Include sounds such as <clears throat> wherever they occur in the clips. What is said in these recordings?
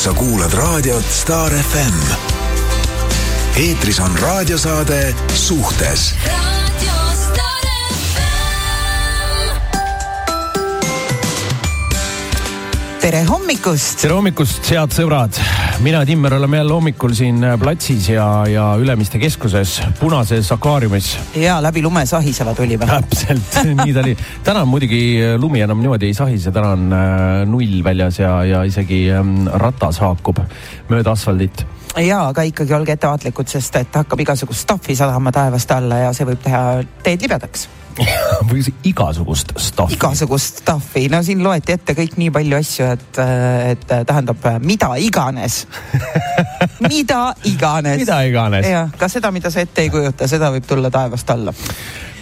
sa kuulad raadiot Star FM. eetris on raadiosaade Suhtes tere hommikust! tere hommikust, head sõbrad! mina, Timmer, oleme jälle hommikul siin platsis ja, ja Ülemiste keskuses punases akvaariumis. ja läbi lume sahiseva tulime. täpselt, <laughs> nii ta oli. täna muidugi lumi enam niimoodi ei sahise, täna on äh, null väljas ja, ja isegi ähm, ratas haakub mööda asfaldit ja, aga ikkagi olge ettevaatlikud, sest et hakkab igasugust stuff'i sadama taevast alla ja see võib teha teed libedaks <laughs> või igasugust stuff'i. igasugust stuff'i, no siin loeti ette kõik nii palju asju, et, et tähendab mida iganes <laughs> mida iganes. mida iganes. jah, ka seda, mida sa ette ei kujuta, seda võib tulla taevast alla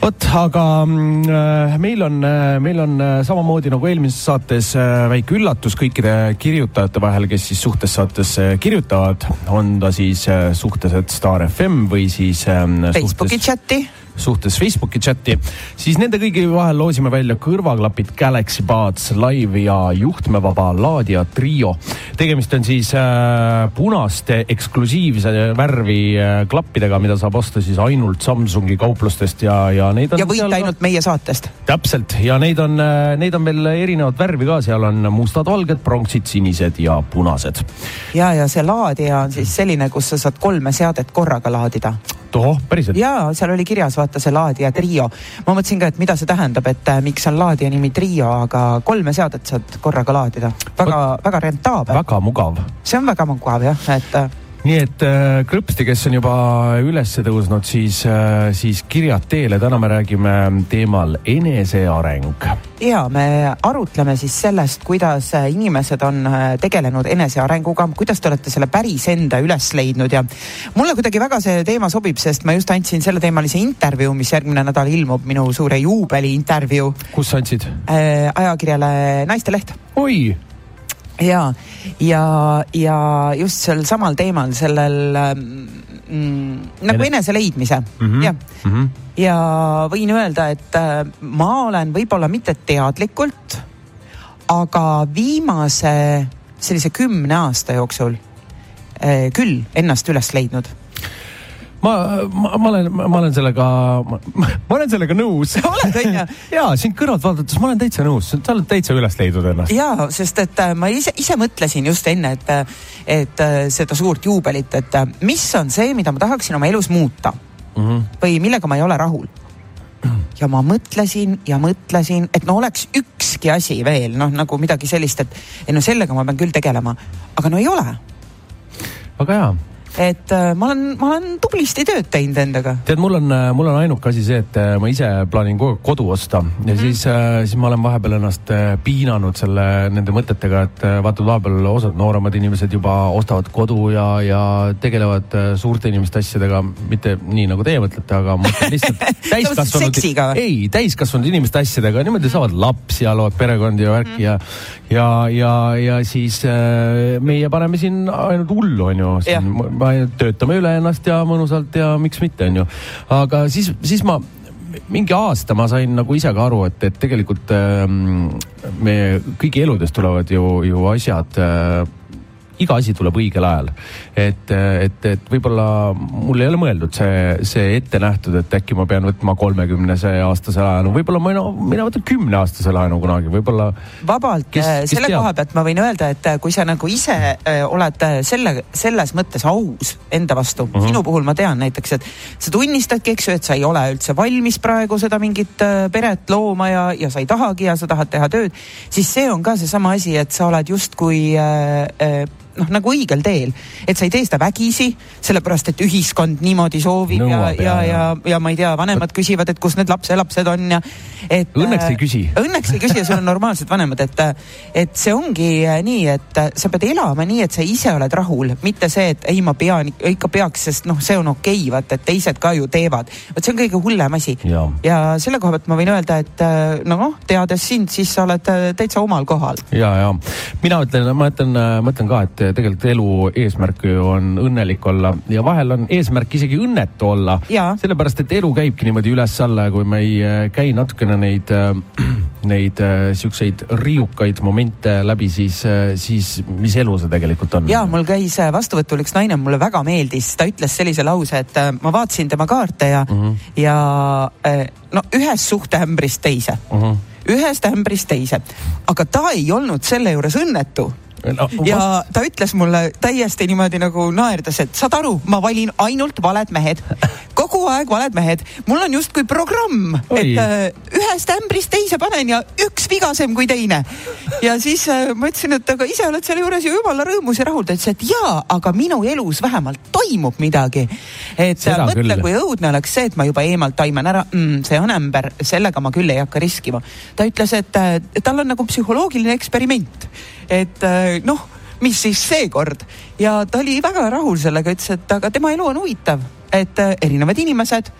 vot, aga äh, meil on, äh, meil on äh, samamoodi nagu eelmises saates väike üllatus kõikide kirjutajate vahel, kes siis suhtes saatesse kirjutavad, on ta siis suhtes, et Star FM või siis ähm, Facebooki chati suhtes Facebooki chati, siis nende kõigi vahel loosime välja kõrvaklapid Galaxy Buds Live ja juhtmevaba laadija trio. tegemist on siis äh, punaste eksklusiivse värvi äh, klappidega, mida saab osta siis ainult Samsungi kauplustest ja, ja neid on. ja võita ainult meie saatest. täpselt ja neid on äh,, neid on veel erinevat värvi ka, seal on mustad, valged, pronksid, sinised ja punased. ja, ja see laadija on siis selline, kus sa saad kolme seadet korraga laadida tohoh, päriselt? ja seal oli kirjas vaata see laadija trio. ma mõtlesin ka, et mida see tähendab, et äh, miks on laadija nimi trio, aga kolme seadet saad korraga laadida. väga, väga rentaabel. väga mugav. see on väga mugav jah, et äh, nii et äh, krõpsti, kes on juba üles tõusnud, siis äh,, siis kirjad teele, täna me räägime teemal eneseareng. ja me arutleme siis sellest, kuidas äh, inimesed on tegelenud enesearenguga, kuidas te olete selle päris enda üles leidnud ja mulle kuidagi väga see teema sobib, sest ma just andsin selleteemalise intervjuu, mis järgmine nädal ilmub, minu suure juubeli intervjuu. kus sa andsid ajakirjale Naisteleht. oi ja, ja, ja just sel samal teemal, sellel mm, nagu enese leidmise mm, -hmm. jah mm. -hmm. ja võin öelda, et äh, ma olen võib-olla mitte teadlikult, aga viimase sellise kümne aasta jooksul äh, küll ennast üles leidnud ma, ma, ma olen, ma olen sellega, ma olen sellega nõus. <laughs> oled onju? ja sind kõrvalt vaadates ma olen täitsa nõus, sa oled täitsa üles leidnud ennast. ja, sest et äh, ma ise, ise mõtlesin just enne, et, äh, et äh, seda suurt juubelit, et mis on see, mida ma tahaksin oma elus muuta mm -hmm. või millega ma ei ole rahul ja ma mõtlesin ja mõtlesin, et no oleks ükski asi veel noh, nagu midagi sellist, et ei no sellega ma pean küll tegelema, aga no ei ole. väga hea et äh, ma olen, ma olen tublisti tööd teinud endaga. tead, mul on, mul on ainuke asi see, et äh, ma ise plaanin kogu aeg kodu osta. Ja mm -hmm. siis, äh, siis ma olen vahepeal ennast piinanud selle, nende mõtetega, et vaata, vahepeal osad nooremad inimesed juba ostavad kodu ja, ja tegelevad suurte inimeste asjadega, mitte nii nagu teie mõtlete, aga ma mõtlen lihtsalt <laughs> täiskasvanud ei, täiskasvanud inimeste asjadega, niimoodi saavad lapsi ja loovad perekondi ja värki mm -hmm. ja, ja, ja, ja siis meie paneme siin ainult hullu, onju töötame üle ennast ja mõnusalt ja miks mitte, onju. aga siis, siis ma mingi aasta ma sain nagu ise ka aru, et, et tegelikult ähm, me kõigi eludes tulevad ju, ju asjad äh, iga asi tuleb õigel ajal. et, et, et võib-olla mul ei ole mõeldud see, see ette nähtud, et äkki ma pean võtma kolmekümnese aastase laenu, võib-olla ma, no, mina võtan kümneaastase laenu kunagi, võib-olla. vabalt, äh, selle teab? koha pealt ma võin öelda, et äh, kui sa nagu ise äh, oled selle, selles mõttes aus enda vastu uh, mhm. -huh. sinu puhul ma tean näiteks, et sa tunnistadki, eks ju, et sa ei ole üldse valmis praegu seda mingit peret looma ja, ja sa ei tahagi ja sa tahad teha tööd, siis see on ka seesama asi, et sa oled justkui äh, äh, noh, nagu õigel teel, et sa ei tee seda vägisi, sellepärast et ühiskond niimoodi soovib Nõuab, ja, ja, ja, ja, ja ma ei tea, vanemad küsivad, et kus need lapselapsed on ja et. Õnneks ei küsi. Õnneks ei küsi ja sul on normaalsed vanemad, et, et see ongi nii, et sa pead elama nii, et sa ise oled rahul, mitte see, et ei, ma pean ikka peaks, sest noh, see on okei okay,, vaata, et teised ka ju teevad. vot see on kõige hullem asi. ja selle koha pealt ma võin öelda, et noh, teades sind, siis sa oled täitsa omal kohal. ja, ja mina ütlen, ma ütlen, ma ütlen ka, et tegelikult elu eesmärk ju on õnnelik olla ja vahel on eesmärk isegi õnnetu olla. sellepärast, et elu käibki niimoodi üles-alla ja kui me ei äh, käi natukene neid äh, <clears throat> neid äh, siukseid riukaid momente läbi, siis, siis mis elu see tegelikult on? ja mul käis vastuvõtul üks naine, mulle väga meeldis, ta ütles sellise lause, et ma vaatasin tema kaarte ja mm, -hmm. ja no ühest suhteämbrist teise mm. -hmm ühest ämbrist teise, aga ta ei olnud selle juures õnnetu no, ja vast... ta ütles mulle täiesti niimoodi nagu naerdes, et saad aru, ma valin ainult valed mehed. kogu aeg valed mehed. mul on justkui programm, et äh, ühest ämbrist teise panen ja üks vigasem kui teine. ja siis äh, ma ütlesin, et aga ise oled selle juures ju jumala rõõmus ja rahul. ta ütles, et jaa, aga minu elus vähemalt toimub midagi. et Seda mõtle, kui õudne oleks see, et ma juba eemalt taimen ära mm,, see on ämber, sellega ma küll ei hakka riskima. ta ütles, et äh, tal on nagu psühholoogiline eksperiment et äh, noh, mis siis seekord? Ja ta oli väga rahul sellega, ütles, et aga tema elu on huvitav, et äh, erinevad inimesed,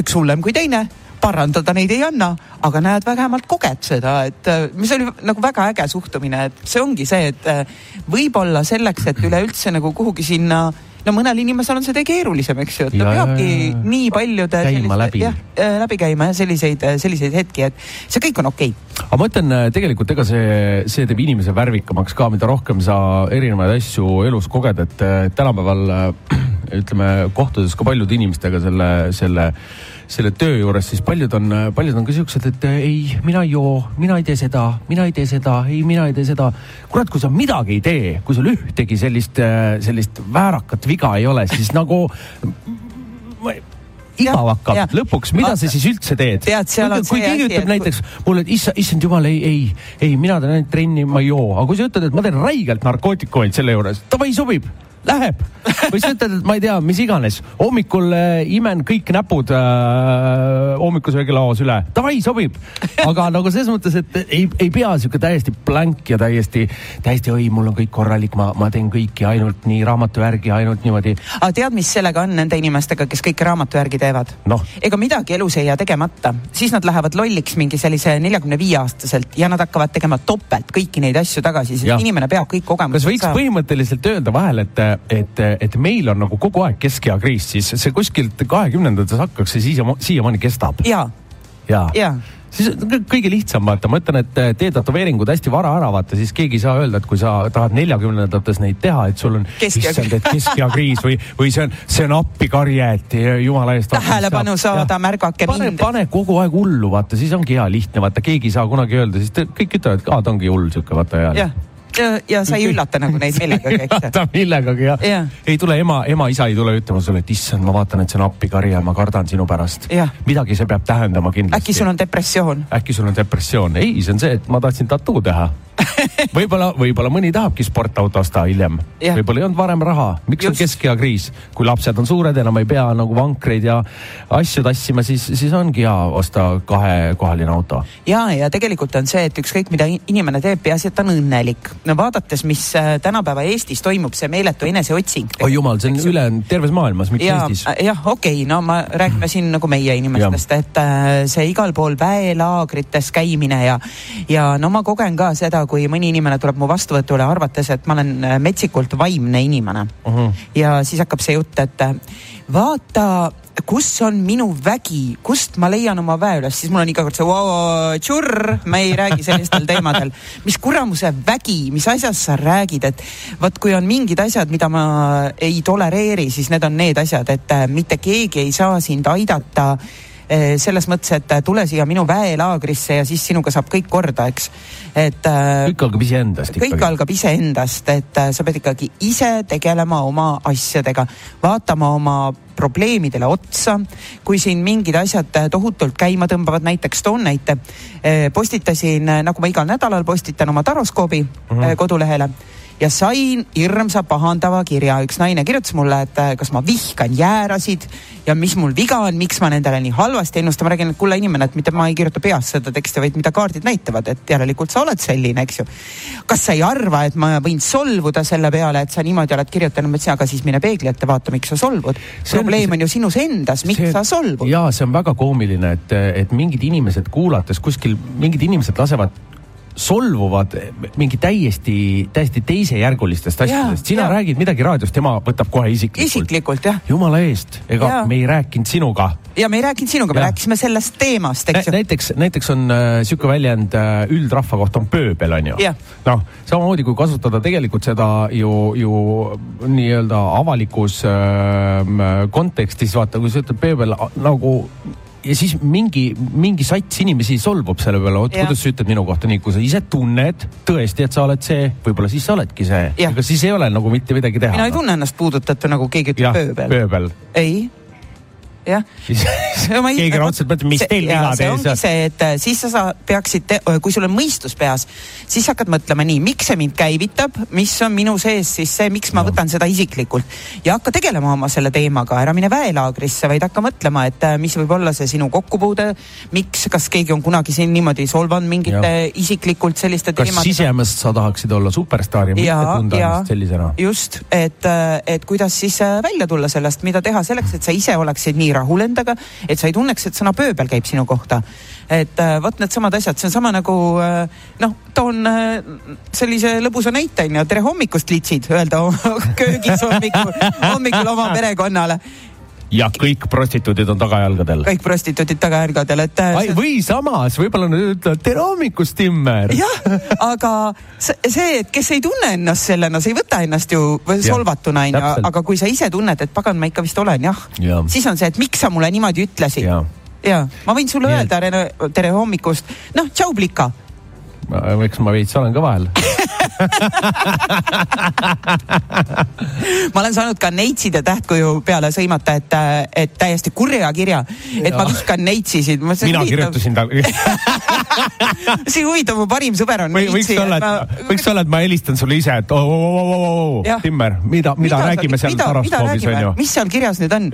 üks hullem kui teine parandada neid ei anna, aga näed, vähemalt koged seda, et äh, mis oli nagu väga äge suhtumine, et see ongi see, et võib-olla selleks, et üleüldse nagu kuhugi sinna no mõnel inimesel on see keerulisem, eks ju, et ta ja, peabki ja, ja, nii paljude käima läbi. jah, äh, läbi käima ja selliseid, äh, selliseid hetki, et see kõik on okei okay. aga ma ütlen äh, tegelikult, ega see, see teeb inimese värvikamaks ka, mida rohkem sa erinevaid asju elus koged, et tänapäeval <clears throat> ütleme, kohtudes ka paljude inimestega selle, selle selle töö juures, siis paljud on, paljud on ka siuksed, et ei, mina ei joo, mina ei tee seda, mina ei tee seda, ei, mina ei tee seda. kurat, kui sa midagi ei tee, kui sul ühtegi sellist, sellist väärakat viga ei ole, siis <laughs> nagu igav hakkab lõpuks, mida sa siis üldse teed? kui keegi ütleb et... näiteks mulle, et issand, issand jumal, ei, ei, ei, mina teen ainult trenni, ma ei joo, aga kui sa ütled, et ma teen räigelt narkootikumeid selle juures, davai, sobib Läheb või sa ütled, et ma ei tea, mis iganes, hommikul äh, imen kõik näpud äh, hommikusöögilaos üle, davai, sobib. aga nagu selles mõttes, et ei, ei pea sihuke täiesti blank ja täiesti, täiesti oi, mul on kõik korralik, ma, ma teen kõike ainult nii raamatu järgi, ainult niimoodi. aga tead, mis sellega on nende inimestega, kes kõike raamatu järgi teevad no.? ega midagi elus ei jää tegemata, siis nad lähevad lolliks mingi sellise neljakümne viie aastaselt ja nad hakkavad tegema topelt kõiki neid asju tagasi, sest ja. inimene peab kõik kogemused saama. kas võiks põhimõtteliselt öelda vahel, et et, et meil on nagu kogu aeg keskea kriis, siis see kuskilt kahekümnendates hakkaks ja siis siiamaani kestab. ja, ja, ja siis kõige lihtsam vaata, ma ütlen, et tee tätoveeringud hästi vara ära, vaata, siis keegi ei saa öelda, et kui sa tahad neljakümnendates neid teha, et sul on issand, et keskeakriis või, või see on, see on appikarje, et jumala eest. tähelepanu saada, märgake pane, mind. pane kogu aeg hullu, vaata, siis ongi hea lihtne, vaata, keegi ei saa kunagi öelda, siis kõik ütlevad, et aa, ta ongi hull sihuke, vaata ja ja, sa ei üllata nagu neid millegagi, eks. <laughs> üllata millegagi jah ja.. ei tule ema, ema, isa ei tule ütlema sulle, et issand, ma vaatan, et see on appikari ja ma kardan sinu pärast. midagi see peab tähendama kindlasti. äkki sul on depressioon? äkki sul on depressioon, ei, see on see, et ma tahtsin tattoo teha <laughs> võib-olla, võib-olla mõni tahabki sportauto osta hiljem. võib-olla ei olnud varem raha, miks Just. on keskeakriis, kui lapsed on suured, enam ei pea nagu vankreid ja asju tassima, siis, siis ongi hea osta kahekohaline auto. ja, ja tegelikult on see, et ükskõik mida inimene teeb, peaasi, et ta on õnnelik. No vaadates, mis äh, tänapäeva Eestis toimub, see meeletu eneseotsing. oi jumal, see on üle terves maailmas, miks ja, Eestis? jah, okei okay,, no ma räägime siin nagu meie inimestest, et äh, see igal pool väelaagrites käimine ja, ja no ma kogen ka seda, kui mõni inimene tuleb mu vastuvõtule arvates, et ma olen äh, metsikult vaimne inimene uh. -huh. ja siis hakkab see jutt, et vaata, kus on minu vägi, kust ma leian oma väe üles, siis mul on iga kord see wow, tšurr, ma ei räägi sellistel teemadel. mis kuramuse vägi, mis asjast sa räägid, et vot kui on mingid asjad, mida ma ei tolereeri, siis need on need asjad, et mitte keegi ei saa sind aidata selles mõttes, et eh, tule siia minu väelaagrisse ja siis sinuga saab kõik korda, eks. et. Eh, kõik algab iseendast. kõik algab iseendast, et sa pead ikkagi ise tegelema oma asjadega, vaatama oma probleemidele otsa. kui siin mingid asjad tohutult käima tõmbavad, näiteks toon näite. postitasin, nagu ma igal nädalal postitan oma taroskoobi mm -hmm. kodulehele ja sain hirmsa pahandava kirja. üks naine kirjutas mulle, et äh, kas ma vihkan jäärasid ja mis mul viga on, miks ma nendele nii halvasti ennustan. ma räägin, et kulla inimene, et mitte ma ei kirjuta peast seda teksti, vaid mida kaardid näitavad, et järelikult sa oled selline, eks ju. kas sa ei arva, et ma võin solvuda selle peale, et sa niimoodi oled kirjutanud? ma ütlesin, aga siis mine peegli ette, vaata, miks sa solvud. probleem on ju sinus endas, miks see, sa solvud? ja see on väga koomiline, et, et mingid inimesed kuulates kuskil, mingid inimesed lasevad solvuvad mingi täiesti, täiesti teisejärgulistest asjadest. sina ja. räägid midagi raadios, tema võtab kohe isiklikult. isiklikult jah. jumala eest, ega ja. me ei rääkinud sinuga. ja me ei rääkinud sinuga, me rääkisime sellest teemast, eks ju. näiteks, näiteks on äh, sihuke väljend äh, üldrahva kohta on pööbel, on ju. noh, samamoodi kui kasutada tegelikult seda ju, ju nii-öelda avalikus äh, kontekstis, vaata, kui sa ütled pööbel nagu ja siis mingi, mingi sats inimesi solvub selle peale, oot kuidas sa ütled minu kohta nii, kui sa ise tunned tõesti, et sa oled see, võib-olla siis sa oledki see. ega siis ei ole nagu mitte midagi teha. mina ei tunne ennast puudutatu, nagu keegi ütleb pööbel. pööbel. ei jah keegi raudselt mõtleb, mis teil viga see ongi see, et äh, siis sa peaksid, kui sul on mõistus peas, siis hakkad mõtlema nii, miks see mind käivitab, mis on minu sees siis see, miks ma no. võtan seda isiklikult. ja hakka tegelema oma selle teemaga, ära mine väelaagrisse, vaid hakka mõtlema, et äh, mis võib olla see sinu kokkupuude. miks, kas keegi on kunagi sind niimoodi solvanud mingite ja. isiklikult selliste kas teemadega. kas sisemast sa tahaksid olla superstaar ja mitte tunda ennast sellisena? just, et, äh, et kuidas siis välja tulla sellest, mida teha selleks, et sa ise oleksid nii rahul endaga, et sa ei tunneks, et sõna pööbel käib sinu kohta. et äh, vot needsamad asjad, see on sama nagu äh, noh, toon äh, sellise lõbusa näite onju, tere hommikust, litsid, öelda <laughs> köögis hommikul, hommikul oma perekonnale ja kõik prostituudid on tagajalgadel. kõik prostituudid tagajalgadel, et. Äh, või samas võib-olla nad ütlevad tere hommikust, Timmer. jah, aga see, et kes ei tunne ennast sellena, sa ei võta ennast ju solvatuna onju, aga kui sa ise tunned, et pagan, ma ikka vist olen jah ja., siis on see, et miks sa mulle niimoodi ütlesid. ja ma võin sulle Nii, öelda et... tere hommikust, noh, tšau, plika. Eks ma veits olen ka vahel <laughs> ma olen saanud ka neitside tähtkuju peale sõimata, et, et täiesti kurja kirja, et ja. ma vihkan neitsisid. mina kirjutasin talle <laughs> see huvitav, mu parim sõber on Või, neitsi. võiks olla, et ma... võiks olla, et ma helistan sulle ise, et oo, oo, oo, oo, Timmer, mida, mida, mida räägime seal Taraspoobis onju. mis seal kirjas nüüd on?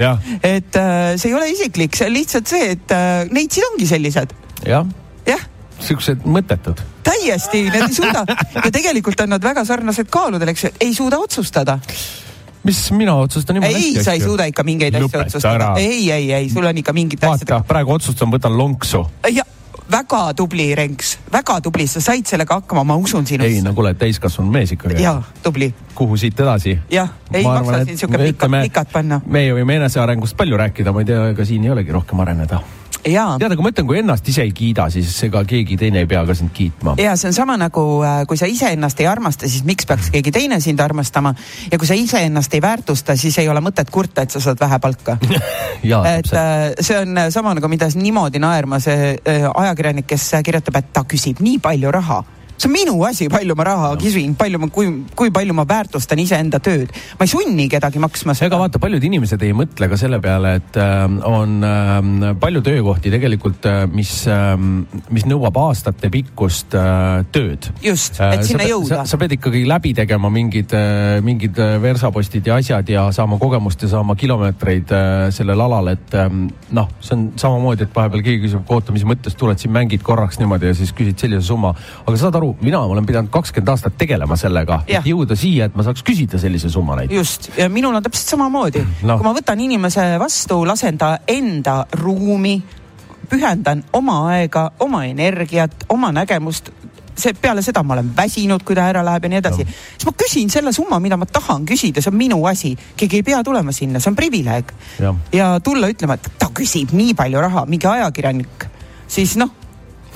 et äh, see ei ole isiklik, see on lihtsalt see, et äh, neitsid ongi sellised. jah. jah siuksed mõttetud. täiesti, need ei suuda ja tegelikult on nad väga sarnased kaaludel, eks ju, ei suuda otsustada mis mina otsustan jumala hästi. ei, sa ei suuda ikka mingeid asju otsustada. ei, ei, ei, sul on ikka mingid asjad. vaata, praegu otsustan, võtan lonksu. väga tubli, Renks, väga tubli, sa said sellega hakkama, ma usun sinusse. ei no kuule, täiskasvanud mees ikkagi. jaa, tubli. kuhu siit edasi? jah, ei ma maksa siin siuke pikat, pikat panna. meie võime enesearengust palju rääkida, ma ei tea, ega siin ei olegi rohkem areneda tead, aga ma ütlen, kui ennast ise ei kiida, siis ega keegi teine ei pea ka sind kiitma. ja see on sama nagu, äh, kui sa iseennast ei armasta, siis miks peaks keegi teine sind armastama. ja kui sa iseennast ei väärtusta, siis ei ole mõtet kurta, et sa saad vähe palka <laughs> et äh, see on sama nagu, mida niimoodi naerma see äh, ajakirjanik, kes kirjutab, et ta küsib nii palju raha see on minu asi, palju ma raha no. küsin, palju ma, kui, kui palju ma väärtustan iseenda tööd. ma ei sunni kedagi maksma seda. ega vaata, paljud inimesed ei mõtle ka selle peale, et äh, on äh, palju töökohti tegelikult äh,, mis äh,, mis nõuab aastatepikkust äh, tööd. just, et äh, sinna sa, jõuda. sa pead ikkagi läbi tegema mingid äh,, mingid äh, versapostid ja asjad ja saama kogemust ja saama kilomeetreid äh, sellel alal, et äh, noh, see on samamoodi, et vahepeal keegi küsib, oota, mis mõttes tuled siin mängid korraks niimoodi ja siis küsid sellise summa, aga saad aru aru, mina olen pidanud kakskümmend aastat tegelema sellega, et jõuda siia, et ma saaks küsida sellise summa näiteks. just, ja minul on täpselt samamoodi no.. kui ma võtan inimese vastu, lasen ta enda ruumi, pühendan oma aega, oma energiat, oma nägemust see peale seda ma olen väsinud, kui ta ära läheb ja nii edasi. siis ma küsin selle summa, mida ma tahan küsida, see on minu asi. keegi ei pea tulema sinna, see on privileeg. ja tulla ütlema, et ta küsib nii palju raha, mingi ajakirjanik, siis noh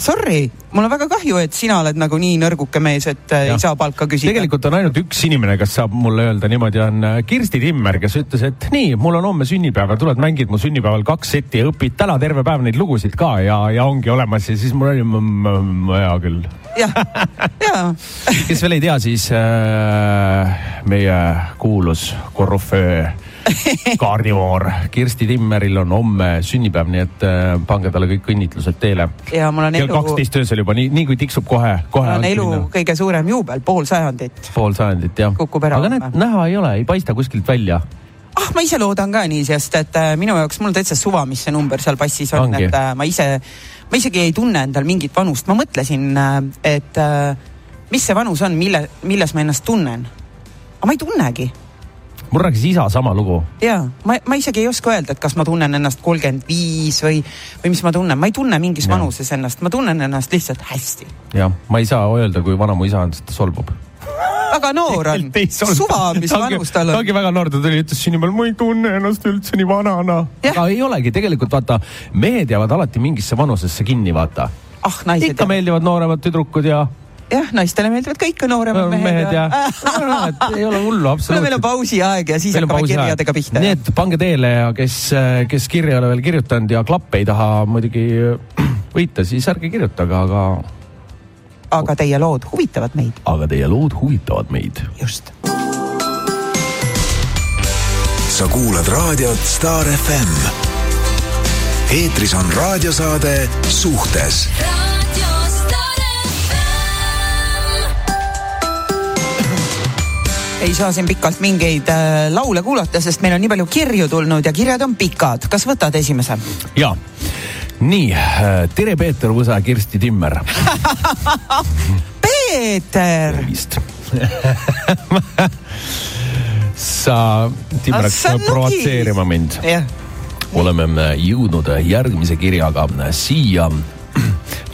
sorry, mul on väga kahju, et sina oled nagu nii nõrguke mees, et äh, ja. ei saa palka küsida. tegelikult on ainult üks inimene, kes saab mulle öelda niimoodi, on äh, Kirsti Timmer, kes ütles, et nii, mul on homme sünnipäev ja tuled mängid mu sünnipäeval kaks setti ja õpid täna terve päev neid lugusid ka ja, ja ongi olemas ja siis mul oli hea küll. jah, ja. <laughs> kes veel ei tea, siis äh, meie kuulus korüföö <laughs> kaardivoor. Kirsti Timmeril on homme sünnipäev, nii et äh, pange talle kõik õnnitlused teele. ja mul on elu. kell kaksteist öösel juba, nii, nii kui tiksub kohe, kohe. mul on elu minna. kõige suurem juubel, pool sajandit. pool sajandit, jah. kukub ära. aga näed, näha ei ole, ei paista kuskilt välja ah, ma ise loodan ka nii, sest et äh, minu jaoks mul täitsa suva, mis see number seal passis on, et äh, ma ise, ma isegi ei tunne endal mingit vanust, ma mõtlesin et mis see vanus on, mille, milles ma ennast tunnen. aga ma ei tunnegi mul rääkis isa sama lugu. ja ma, ma isegi ei oska öelda, et kas ma tunnen ennast kolmkümmend viis või, või mis ma tunnen, ma ei tunne mingis ja. vanuses ennast, ma tunnen ennast lihtsalt hästi. jah, ma ei saa öelda, kui vana mu isa on, sest ta solvub väga noor on, <laughs> suva, mis vanus tal on. ta ongi väga noor, ta tuli, ütles siin peal, ma ei tunne ennast üldse nii vanana. aga ei olegi, tegelikult vaata, mehed jäävad alati mingisse vanusesse kinni, vaata. ah, naised. ikka meeldivad nooremad tüdrukud ja jah, naistele meeldivad ka ikka nooremad mehed, mehed ja, ja. ei ole hullu, absoluutselt. meil on pausiaeg ja siis meil hakkame kirjadega pihta. nii et pange teele ja kes, kes kirja ei ole veel kirjutanud ja klappe ei taha muidugi võita, siis ärge kirjutage, aga aga teie lood huvitavad meid. aga teie lood huvitavad meid. just. sa kuulad raadiot Star FM. eetris on raadiosaade Suhtes ei saa siin pikalt mingeid äh, laule kuulata, sest meil on nii palju kirju tulnud ja kirjad on pikad. kas võtad esimese? ja, nii äh,, tere, Peeter Võsa, Kirsti Timmer <laughs> Peeter. tervist <laughs> sa, Timmer, hakkasid provotseerima mind. oleme äh, jõudnud järgmise kirjaga äh, siia <clears throat>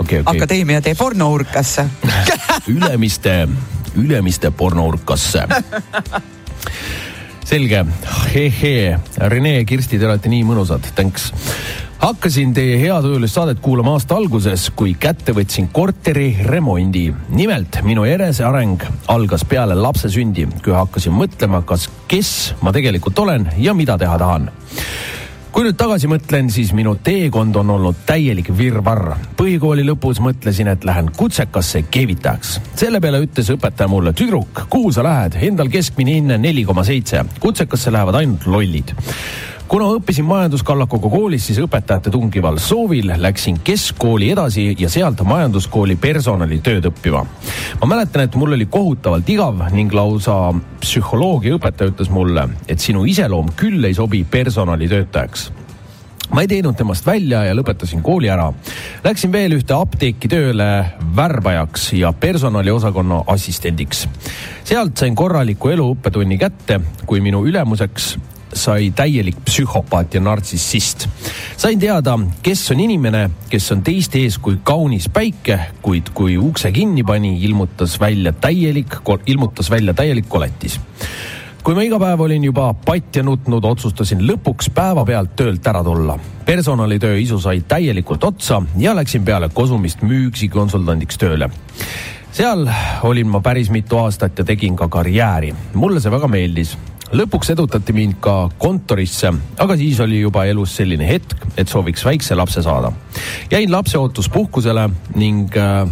okay,. Okay. akadeemia tee pornourkasse <laughs> Ülemiste Ülemiste pornourkasse selge, he-hee, Rene ja Kirsti, te olete nii mõnusad, thanks. hakkasin teie heatujulist saadet kuulama aasta alguses, kui kätte võtsin korteri remondi. nimelt minu eneseareng algas peale lapse sündi, kui hakkasin mõtlema, kas, kes ma tegelikult olen ja mida teha tahan kui nüüd tagasi mõtlen, siis minu teekond on olnud täielik virvarr. põhikooli lõpus mõtlesin, et lähen kutsekasse keevitajaks. selle peale ütles õpetaja mulle, tüdruk, kuhu sa lähed, endal keskmine hinne neli koma seitse, kutsekasse lähevad ainult lollid kuna õppisin majanduskallakuga koolis, siis õpetajate tungival soovil läksin keskkooli edasi ja sealt majanduskooli personalitööd õppima. ma mäletan, et mul oli kohutavalt igav ning lausa psühholoogiaõpetaja ütles mulle, et sinu iseloom küll ei sobi personalitöötajaks ma ei teinud temast välja ja lõpetasin kooli ära. Läksin veel ühte apteeki tööle värbajaks ja personaliosakonna assistendiks. sealt sain korraliku eluõppetunni kätte, kui minu ülemuseks sai täielik psühhopaat ja nartsissist. sain teada, kes on inimene, kes on teiste ees kui kaunis päike, kuid kui ukse kinni pani, ilmutas välja täielik, ilmutas välja täielik koletis kui ma iga päev olin juba patja nutnud, otsustasin lõpuks päevapealt töölt ära tulla. personalitöö isu sai täielikult otsa ja läksin peale Kosumist müügikonsultandiks tööle seal olin ma päris mitu aastat ja tegin ka karjääri. mulle see väga meeldis lõpuks edutati mind ka kontorisse, aga siis oli juba elus selline hetk, et sooviks väikse lapse saada. jäin lapseootuspuhkusele ning äh,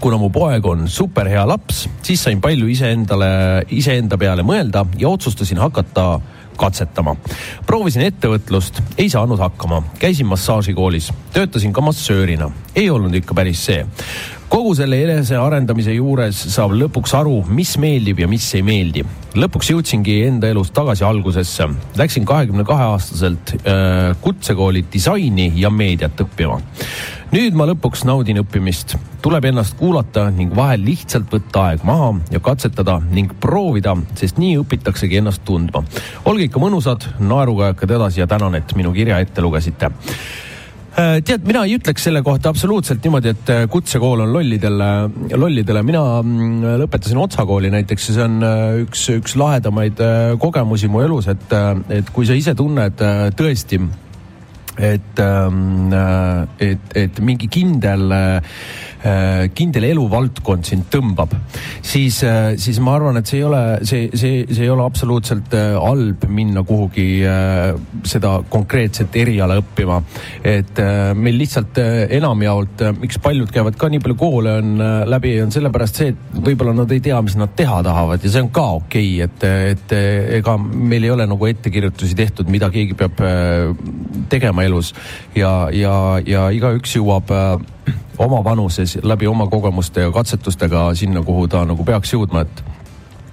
kuna mu poeg on superhea laps, siis sain palju iseendale, iseenda peale mõelda ja otsustasin hakata katsetama. proovisin ettevõtlust, ei saanud hakkama, käisin massaažikoolis, töötasin ka massöörina, ei olnud ikka päris see kogu selle enesearendamise juures saab lõpuks aru, mis meeldib ja mis ei meeldi. lõpuks jõudsingi enda elus tagasi algusesse. Läksin kahekümne kahe aastaselt äh, kutsekooli disaini ja meediat õppima. nüüd ma lõpuks naudin õppimist, tuleb ennast kuulata ning vahel lihtsalt võtta aeg maha ja katsetada ning proovida, sest nii õpitaksegi ennast tundma. olge ikka mõnusad, naeruga hakkad edasi ja tänan, et minu kirja ette lugesite tead, mina ei ütleks selle kohta absoluutselt niimoodi, et äh, kutsekool on lollidele, lollidele. mina mm, lõpetasin Otsa kooli näiteks ja see on äh, üks, üks lahedamaid kogemusi mu elus, et, et kui sa ise tunned tõesti, et, ähm, et, et mingi kindel Äh, kindel eluvaldkond sind tõmbab, siis, äh, siis ma arvan, et see ei ole, see, see, see ei ole absoluutselt äh, halb minna kuhugi seda konkreetset eriala õppima. et meil lihtsalt enamjaolt, miks paljud käivad ka nii palju koole on läbi, on sellepärast see, et võib-olla nad ei tea, mis nad teha tahavad ja see on ka okei okay,, et, et ega meil ei ole nagu ettekirjutusi tehtud, mida keegi peab tegema elus. Ja, ja, ja igaüks jõuab oma vanuses läbi oma kogemuste ja katsetustega sinna, kuhu ta nagu peaks jõudma, et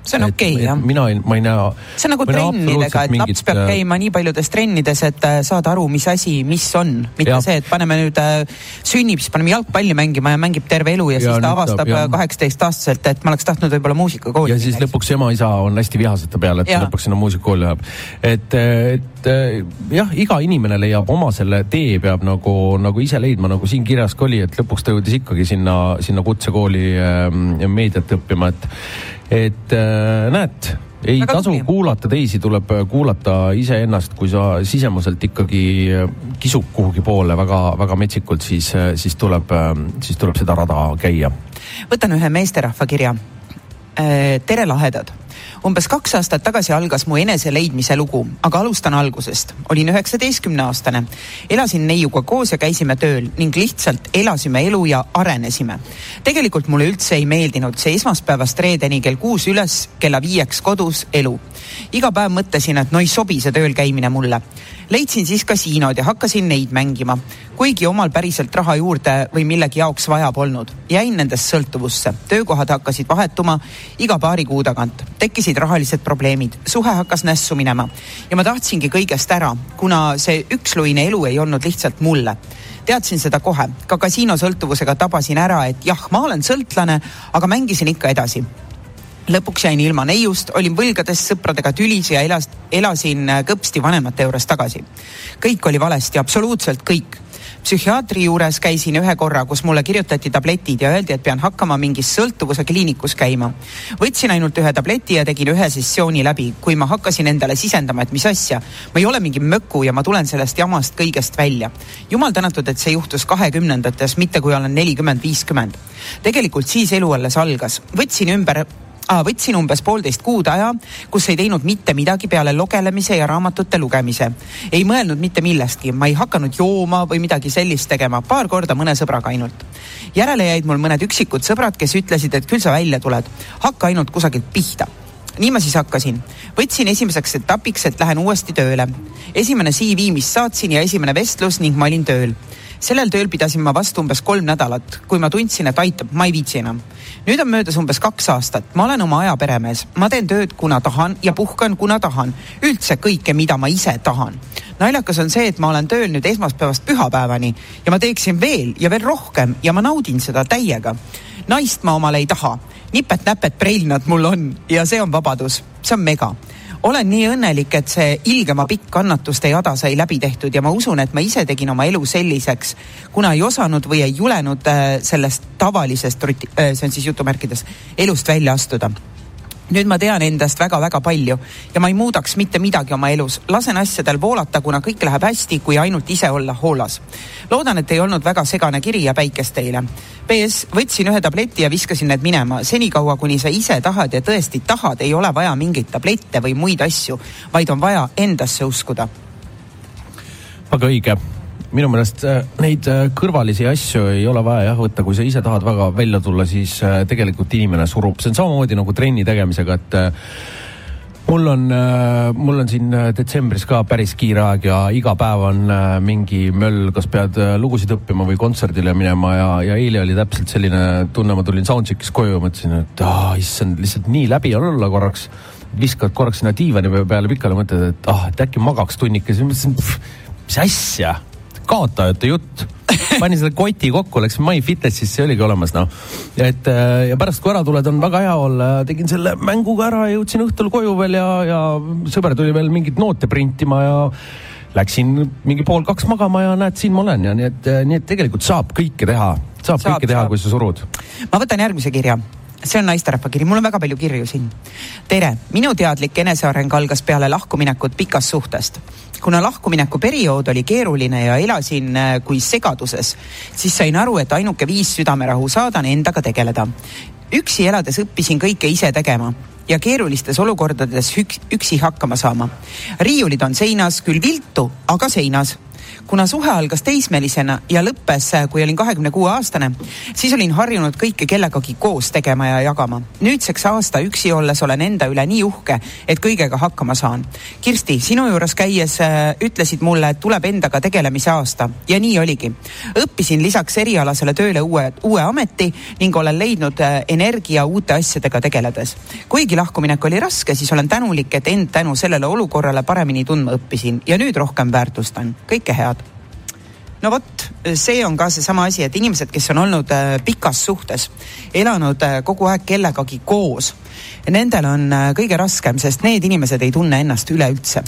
see on okei okay, jah. mina ei, ma ei näe. see on nagu trennidega, et mingit... laps peab äh, käima nii paljudes trennides, et äh, saada aru, mis asi, mis on, mitte ja. see, et paneme nüüd äh,, sünnib, siis paneme jalgpalli mängima ja mängib terve elu ja, ja siis ta avastab äh, kaheksateistaastaselt, et ma oleks tahtnud võib-olla muusikakooli. ja siis näiteks. lõpuks ema-isa on hästi vihased ta peale, et ja. ta lõpuks sinna muusikakooli läheb. et, et jah, iga inimene leiab oma selle tee, peab nagu, nagu ise leidma, nagu siin kirjas ka oli, et lõpuks ta jõudis ikkagi sinna, sinna kutsekooli äh, meediat õppima, et et äh, näed, ei Väga tasu tuli. kuulata teisi, tuleb äh, kuulata iseennast, kui sa sisemuselt ikkagi äh, kisub kuhugi poole väga-väga metsikult, siis, siis tuleb, siis tuleb seda rada käia. võtan ühe meesterahva kirja. tere, lahedad umbes kaks aastat tagasi algas mu eneseleidmise lugu, aga alustan algusest. olin üheksateistkümne aastane, elasin neiuga koos ja käisime tööl ning lihtsalt elasime elu ja arenesime. tegelikult mulle üldse ei meeldinud see esmaspäevast reedeni kell kuus üles, kella viieks kodus elu. Iga päev mõtlesin, et no ei sobi see tööl käimine mulle. Leidsin siis kasiinod ja hakkasin neid mängima, kuigi omal päriselt raha juurde või millegi jaoks vaja polnud. jäin nendest sõltuvusse, töökohad hakkasid vahetuma iga paari kuu tagant, tekkisid rahalised probleemid, suhe hakkas nässu minema. Ja ma tahtsingi kõigest ära, kuna see üksluine elu ei olnud lihtsalt mulle. Teadsin seda kohe, ka kasiinosõltuvusega tabasin ära, et jah, ma olen sõltlane, aga mängisin ikka edasi lõpuks jäin ilma neiust, olin võlgades sõpradega tülis ja elas, elasin äh, kõpsti vanemate juures tagasi. kõik oli valesti, absoluutselt kõik. psühhiaatri juures käisin ühe korra, kus mulle kirjutati tabletid ja öeldi, et pean hakkama mingis sõltuvuse kliinikus käima. võtsin ainult ühe tableti ja tegin ühe sessiooni läbi, kui ma hakkasin endale sisendama, et mis asja, ma ei ole mingi möku ja ma tulen sellest jamast kõigest välja. jumal tänatud, et see juhtus kahekümnendates, mitte kui olen nelikümmend, viiskümmend. tegelikult siis elu alles algas, võtsin ümber. Võtsin umbes poolteist kuud aja, kus ei teinud mitte midagi peale lugelemise ja raamatute lugemise. ei mõelnud mitte millestki, ma ei hakanud jooma või midagi sellist tegema, paar korda mõne sõbraga ainult. järele jäid mul mõned üksikud sõbrad, kes ütlesid, et küll sa välja tuled, hakka ainult kusagilt pihta nii ma siis hakkasin. võtsin esimeseks etapiks, et lähen uuesti tööle. esimene CV, mis saatsin ja esimene vestlus ning ma olin tööl sellel tööl pidasin ma vastu umbes kolm nädalat, kui ma tundsin, et aitab, ma ei viitsi enam. nüüd on möödas umbes kaks aastat, ma olen oma aja peremees, ma teen tööd, kuna tahan ja puhkan, kuna tahan. üldse kõike, mida ma ise tahan. naljakas on see, et ma olen tööl nüüd esmaspäevast pühapäevani ja ma teeksin veel ja veel rohkem ja ma naudin seda täiega. naist ma omale ei taha, nipet-näpet preilnad mul on ja see on vabadus, see on mega olen nii õnnelik, et see ilgema pikk kannatuste jada sai läbi tehtud ja ma usun, et ma ise tegin oma elu selliseks, kuna ei osanud või ei julenud äh, sellest tavalisest, äh, see on siis jutumärkides, elust välja astuda nüüd ma tean endast väga-väga palju ja ma ei muudaks mitte midagi oma elus. lasen asjadel voolata, kuna kõik läheb hästi, kui ainult ise olla hoolas. loodan, et ei olnud väga segane kiri ja päikest teile. PS, võtsin ühe tableti ja viskasin need minema. senikaua, kuni sa ise tahad ja tõesti tahad, ei ole vaja mingeid tablette või muid asju, vaid on vaja endasse uskuda. väga õige minu meelest äh, neid äh, kõrvalisi asju ei ole vaja jah võtta, kui sa ise tahad väga välja tulla, siis äh, tegelikult inimene surub, see on samamoodi nagu trenni tegemisega, et mul on, mul on siin detsembris ka päris kiire aeg ja iga päev on mingi möll, kas pead lugusid õppima või kontserdile minema ja, ja eile oli täpselt selline tunne, ma tulin soundcheck'is koju mõtlesin, et ah, issand, lihtsalt nii läbi on olla korraks. viskad korraks sinna diivani peale pikali, mõtled, et ah, et äkki magaks tunnikese, mõtlesin, mis asja kaotajate jutt. panin selle koti kokku, läksin MyFitnessisse, see oligi olemas noh. et äh, ja pärast, kui ära tuled, on väga hea olla ja tegin selle mängu ka ära ja jõudsin õhtul koju veel ja, ja sõber tuli veel mingit noote printima ja läksin mingi pool kaks magama ja näed, siin ma olen ja nii et, äh, nii et tegelikult saab kõike teha, saab, saab kõike teha, kui sa surud. ma võtan järgmise kirja see on naisterahva kiri, mul on väga palju kirju siin. tere, minu teadlik eneseareng algas peale lahkuminekut pikast suhtest. kuna lahkumineku periood oli keeruline ja elasin äh, kui segaduses, siis sain aru, et ainuke viis südamerahu saada on endaga tegeleda. üksi elades õppisin kõike ise tegema ja keerulistes olukordades üks, üksi hakkama saama. riiulid on seinas, küll viltu, aga seinas kuna suhe algas teismelisena ja lõppes, kui olin kahekümne kuue aastane, siis olin harjunud kõike kellegagi koos tegema ja jagama. nüüdseks aasta üksi olles olen enda üle nii uhke, et kõigega hakkama saan. Kirsti, sinu juures käies äh, ütlesid mulle, et tuleb endaga tegelemise aasta ja nii oligi. õppisin lisaks erialasele tööle uue, uue ameti ning olen leidnud äh, energia uute asjadega tegeledes. kuigi lahkuminek oli raske, siis olen tänulik, et end tänu sellele olukorrale paremini tundma õppisin ja nüüd rohkem väärtustan. kõike head no vot, see on ka seesama asi, et inimesed, kes on olnud äh, pikas suhtes, elanud äh, kogu aeg kellegagi koos nendel on äh, kõige raskem, sest need inimesed ei tunne ennast üleüldse.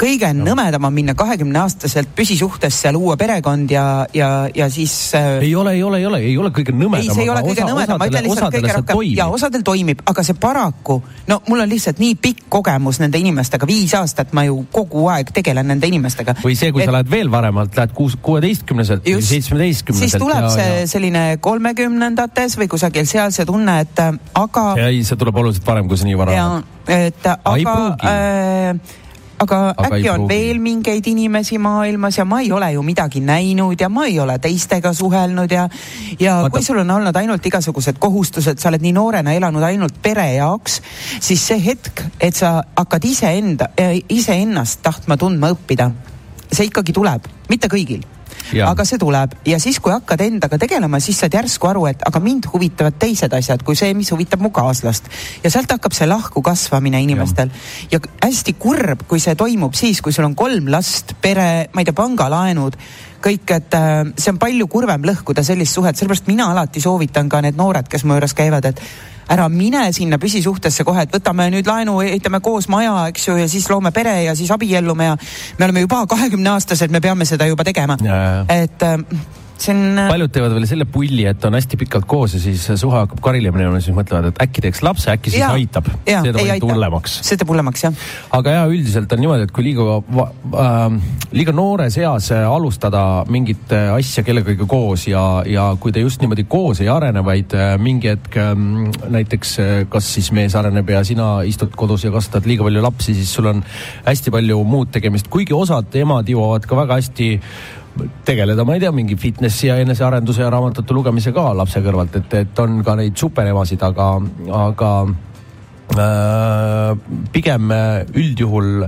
kõige no. nõmedam on minna kahekümne aastaselt püsisuhtesse, luua perekond ja, ja, ja siis äh.... ei ole, ei ole, ei ole, ei ole kõige nõmedam. ei, see ei ole kõige osa, nõmedam, ma ütlen lihtsalt kõige rohkem ja osadel toimib, aga see paraku, no mul on lihtsalt nii pikk kogemus nende inimestega, viis aastat ma ju kogu aeg tegelen nende inimestega. või see, kui et... sa lähed veel varemalt, lähed kuus, kuueteistkümneselt või seitsmeteistkümneselt. siis tuleb ja, see ja... selline kolmekümnendates või kusagil seal see tunne, et äh, aga. ei, see tuleb oluliselt varem varem, kui see nii vara on. et aga, äh, aga, aga äkki on veel mingeid inimesi maailmas ja ma ei ole ju midagi näinud ja ma ei ole teistega suhelnud ja, ja Vaata. kui sul on olnud ainult igasugused kohustused, sa oled nii noorena elanud ainult pere jaoks, siis see hetk, et sa hakkad iseenda, iseennast tahtma tundma õppida, see ikkagi tuleb, mitte kõigil aga see tuleb ja siis, kui hakkad endaga tegelema, siis saad järsku aru, et aga mind huvitavad teised asjad kui see, mis huvitab mu kaaslast. ja sealt hakkab see lahku kasvamine inimestel ja. ja hästi kurb, kui see toimub siis, kui sul on kolm last, pere, ma ei tea, pangalaenud kõik, et äh, see on palju kurvem lõhkuda sellist suhet, sellepärast mina alati soovitan ka need noored, kes mu juures käivad, et ära mine sinna püsisuhtesse kohe, et võtame nüüd laenu, ehitame koos maja, eks ju, ja siis loome pere ja siis abiellume ja me oleme juba kahekümne aastased, me peame seda juba tegema. et äh, see on. Äh, paljud teevad veel selle pulli, et on hästi pikalt koos ja siis suhe hakkab karile minema, siis mõtlevad, et äkki teeks lapse, äkki siis ja, aitab. see teeb ainult hullemaks. see teeb hullemaks, jah. aga ja üldiselt on niimoodi, et kui liiga äh,, liiga noores eas äh, alustada mingit äh, asja kellegagi koos ja, ja kui te just niimoodi koos ei arene, vaid mingi hetk äh, näiteks kas siis mees areneb ja sina istud kodus ja kasvatad liiga palju lapsi, siis sul on hästi palju muud tegemist, kuigi osad emad jõuavad ka väga hästi tegeleda, ma ei tea, mingi fitnessi ja enesearenduse ja raamatute lugemise ka lapse kõrvalt, et, et on ka neid superemasid, aga, aga äh, pigem üldjuhul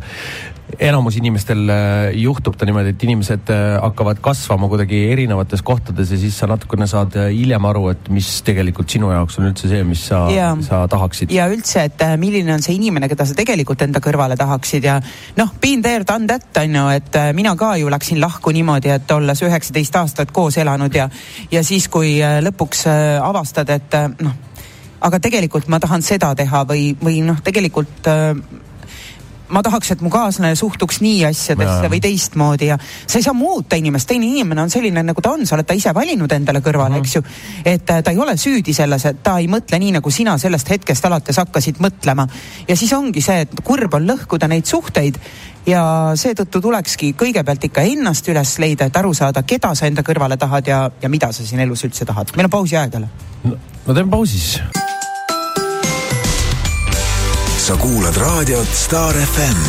enamus inimestel äh, juhtub ta niimoodi, et inimesed äh, hakkavad kasvama kuidagi erinevates kohtades ja siis sa natukene saad äh, hiljem aru, et mis tegelikult sinu jaoks on üldse see, mis sa, sa tahaksid. ja üldse, et milline on see inimene, keda sa tegelikult enda kõrvale tahaksid ja noh, been there, done that on ju, et mina ka ju läksin lahku niimoodi, et olles üheksateist aastat koos elanud ja, ja siis, kui lõpuks avastad, et noh, aga tegelikult ma tahan seda teha või, või noh, tegelikult ma tahaks, et mu kaaslane suhtuks nii asjadesse ja. või teistmoodi ja sa ei saa muuta inimest, teine inimene on selline, nagu ta on, sa oled ta ise valinud endale kõrvale mm, -hmm. eks ju. et äh, ta ei ole süüdi selles, et ta ei mõtle nii, nagu sina sellest hetkest alates hakkasid mõtlema. ja siis ongi see, et kurb on lõhkuda neid suhteid ja seetõttu tulekski kõigepealt ikka ennast üles leida, et aru saada, keda sa enda kõrvale tahad ja, ja mida sa siin elus üldse tahad. meil on pausi aeg jälle no,. no teeme pausi siis sa kuulad raadiot Star FM.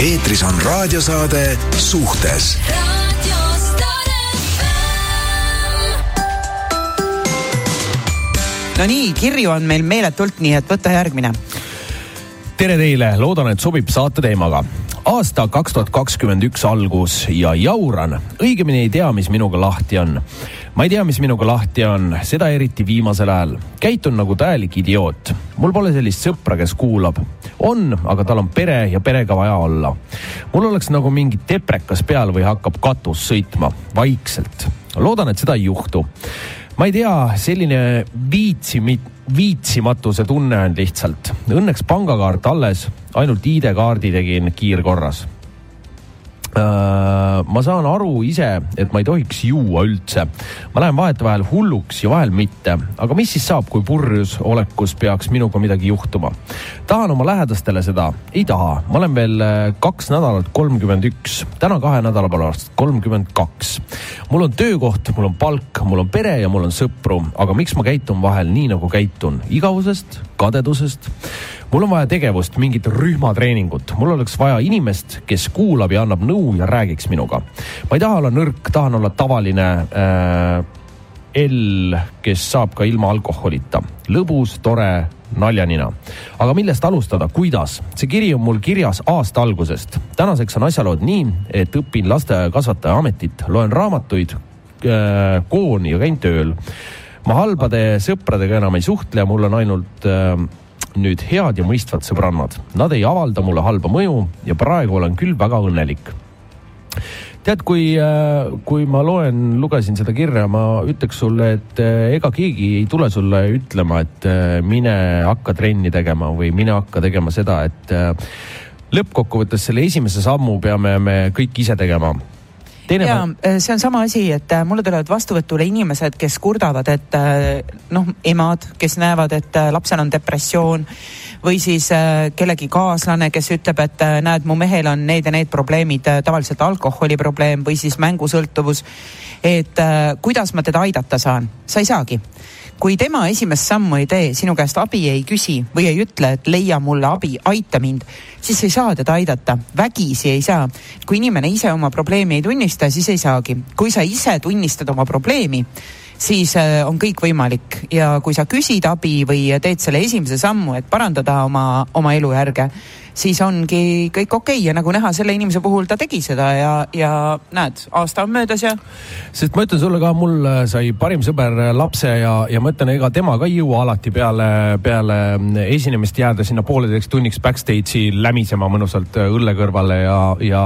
eetris on raadiosaade Suhtes no nii, kirju on meil meeletult, nii et võta järgmine. tere teile, loodan, et sobib saate teemaga aasta kaks tuhat kakskümmend üks algus ja jauran, õigemini ei tea, mis minuga lahti on. Ma ei tea, mis minuga lahti on, seda eriti viimasel ajal. käitun nagu täielik idioot. mul pole sellist sõpra, kes kuulab. on, aga tal on pere ja perega vaja olla. mul oleks nagu mingi teprekas peal või hakkab katus sõitma vaikselt. loodan, et seda ei juhtu ma ei tea, selline viitsi, viitsimatuse tunne on lihtsalt. Õnneks pangakaart alles, ainult ID-kaardi tegin kiirkorras ma saan aru ise, et ma ei tohiks juua üldse. ma lähen vahetevahel hulluks ja vahel mitte, aga mis siis saab, kui purjus olekus peaks minuga midagi juhtuma? tahan oma lähedastele seda, ei taha, ma olen veel äh, kaks nädalat kolmkümmend üks, täna kahe nädala pärast kolmkümmend kaks. mul on töökoht, mul on palk, mul on pere ja mul on sõpru, aga miks ma käitun vahel nii, nagu käitun, igavusest, kadedusest mul on vaja tegevust, mingit rühmatreeningut, mul oleks vaja inimest, kes kuulab ja annab nõu ja räägiks minuga. ma ei taha olla nõrk, tahan olla tavaline äh, L, kes saab ka ilma alkoholita. lõbus, tore, naljanina. aga millest alustada, kuidas? see kiri on mul kirjas aasta algusest. tänaseks on asjalood nii, et õpin lasteaiakasvataja ametit, loen raamatuid, äh, kooni ja käin tööl. ma halbade sõpradega enam ei suhtle mul on ainult äh, nüüd head ja mõistvad sõbrannad. Nad ei avalda mulle halba mõju ja praegu olen küll väga õnnelik tead, kui, äh, kui ma loen, lugesin seda kirja, ma ütleks sulle, et äh, ega keegi ei tule sulle ütlema, et äh, mine hakka trenni tegema või mine hakka tegema seda, et lõppkokkuvõttes selle esimese sammu peame me kõik ise tegema teine ja ma... see on sama asi, et mulle tulevad vastuvõtule inimesed, kes kurdavad, et noh, emad, kes näevad, et lapsel on depressioon või siis äh, kellegi kaaslane, kes ütleb, et äh, näed, mu mehel on need ja need probleemid, äh, tavaliselt alkoholiprobleem või siis mängusõltuvus. et kuidas ma teda aidata saan, sa ei saagi kui tema esimest sammu ei tee, sinu käest abi ei küsi või ei ütle, et leia mulle abi, aita mind, siis ei saa teda aidata, vägisi ei saa. kui inimene ise oma probleemi ei tunnista, siis ei saagi. kui sa ise tunnistad oma probleemi, siis äh, on kõik võimalik ja kui sa küsid abi või teed selle esimese sammu, et parandada oma, oma elujärge, siis ongi kõik okei okay. ja nagu näha, selle inimese puhul ta tegi seda ja, ja näed, aasta on möödas ja. sest ma ütlen sulle ka, mul sai parim sõber lapse ja, ja ma ütlen, ega tema ka ei jõua alati peale, peale esinemist jääda sinna pooleteiseks tunniks backstage'i lämisema mõnusalt õlle kõrvale ja, ja,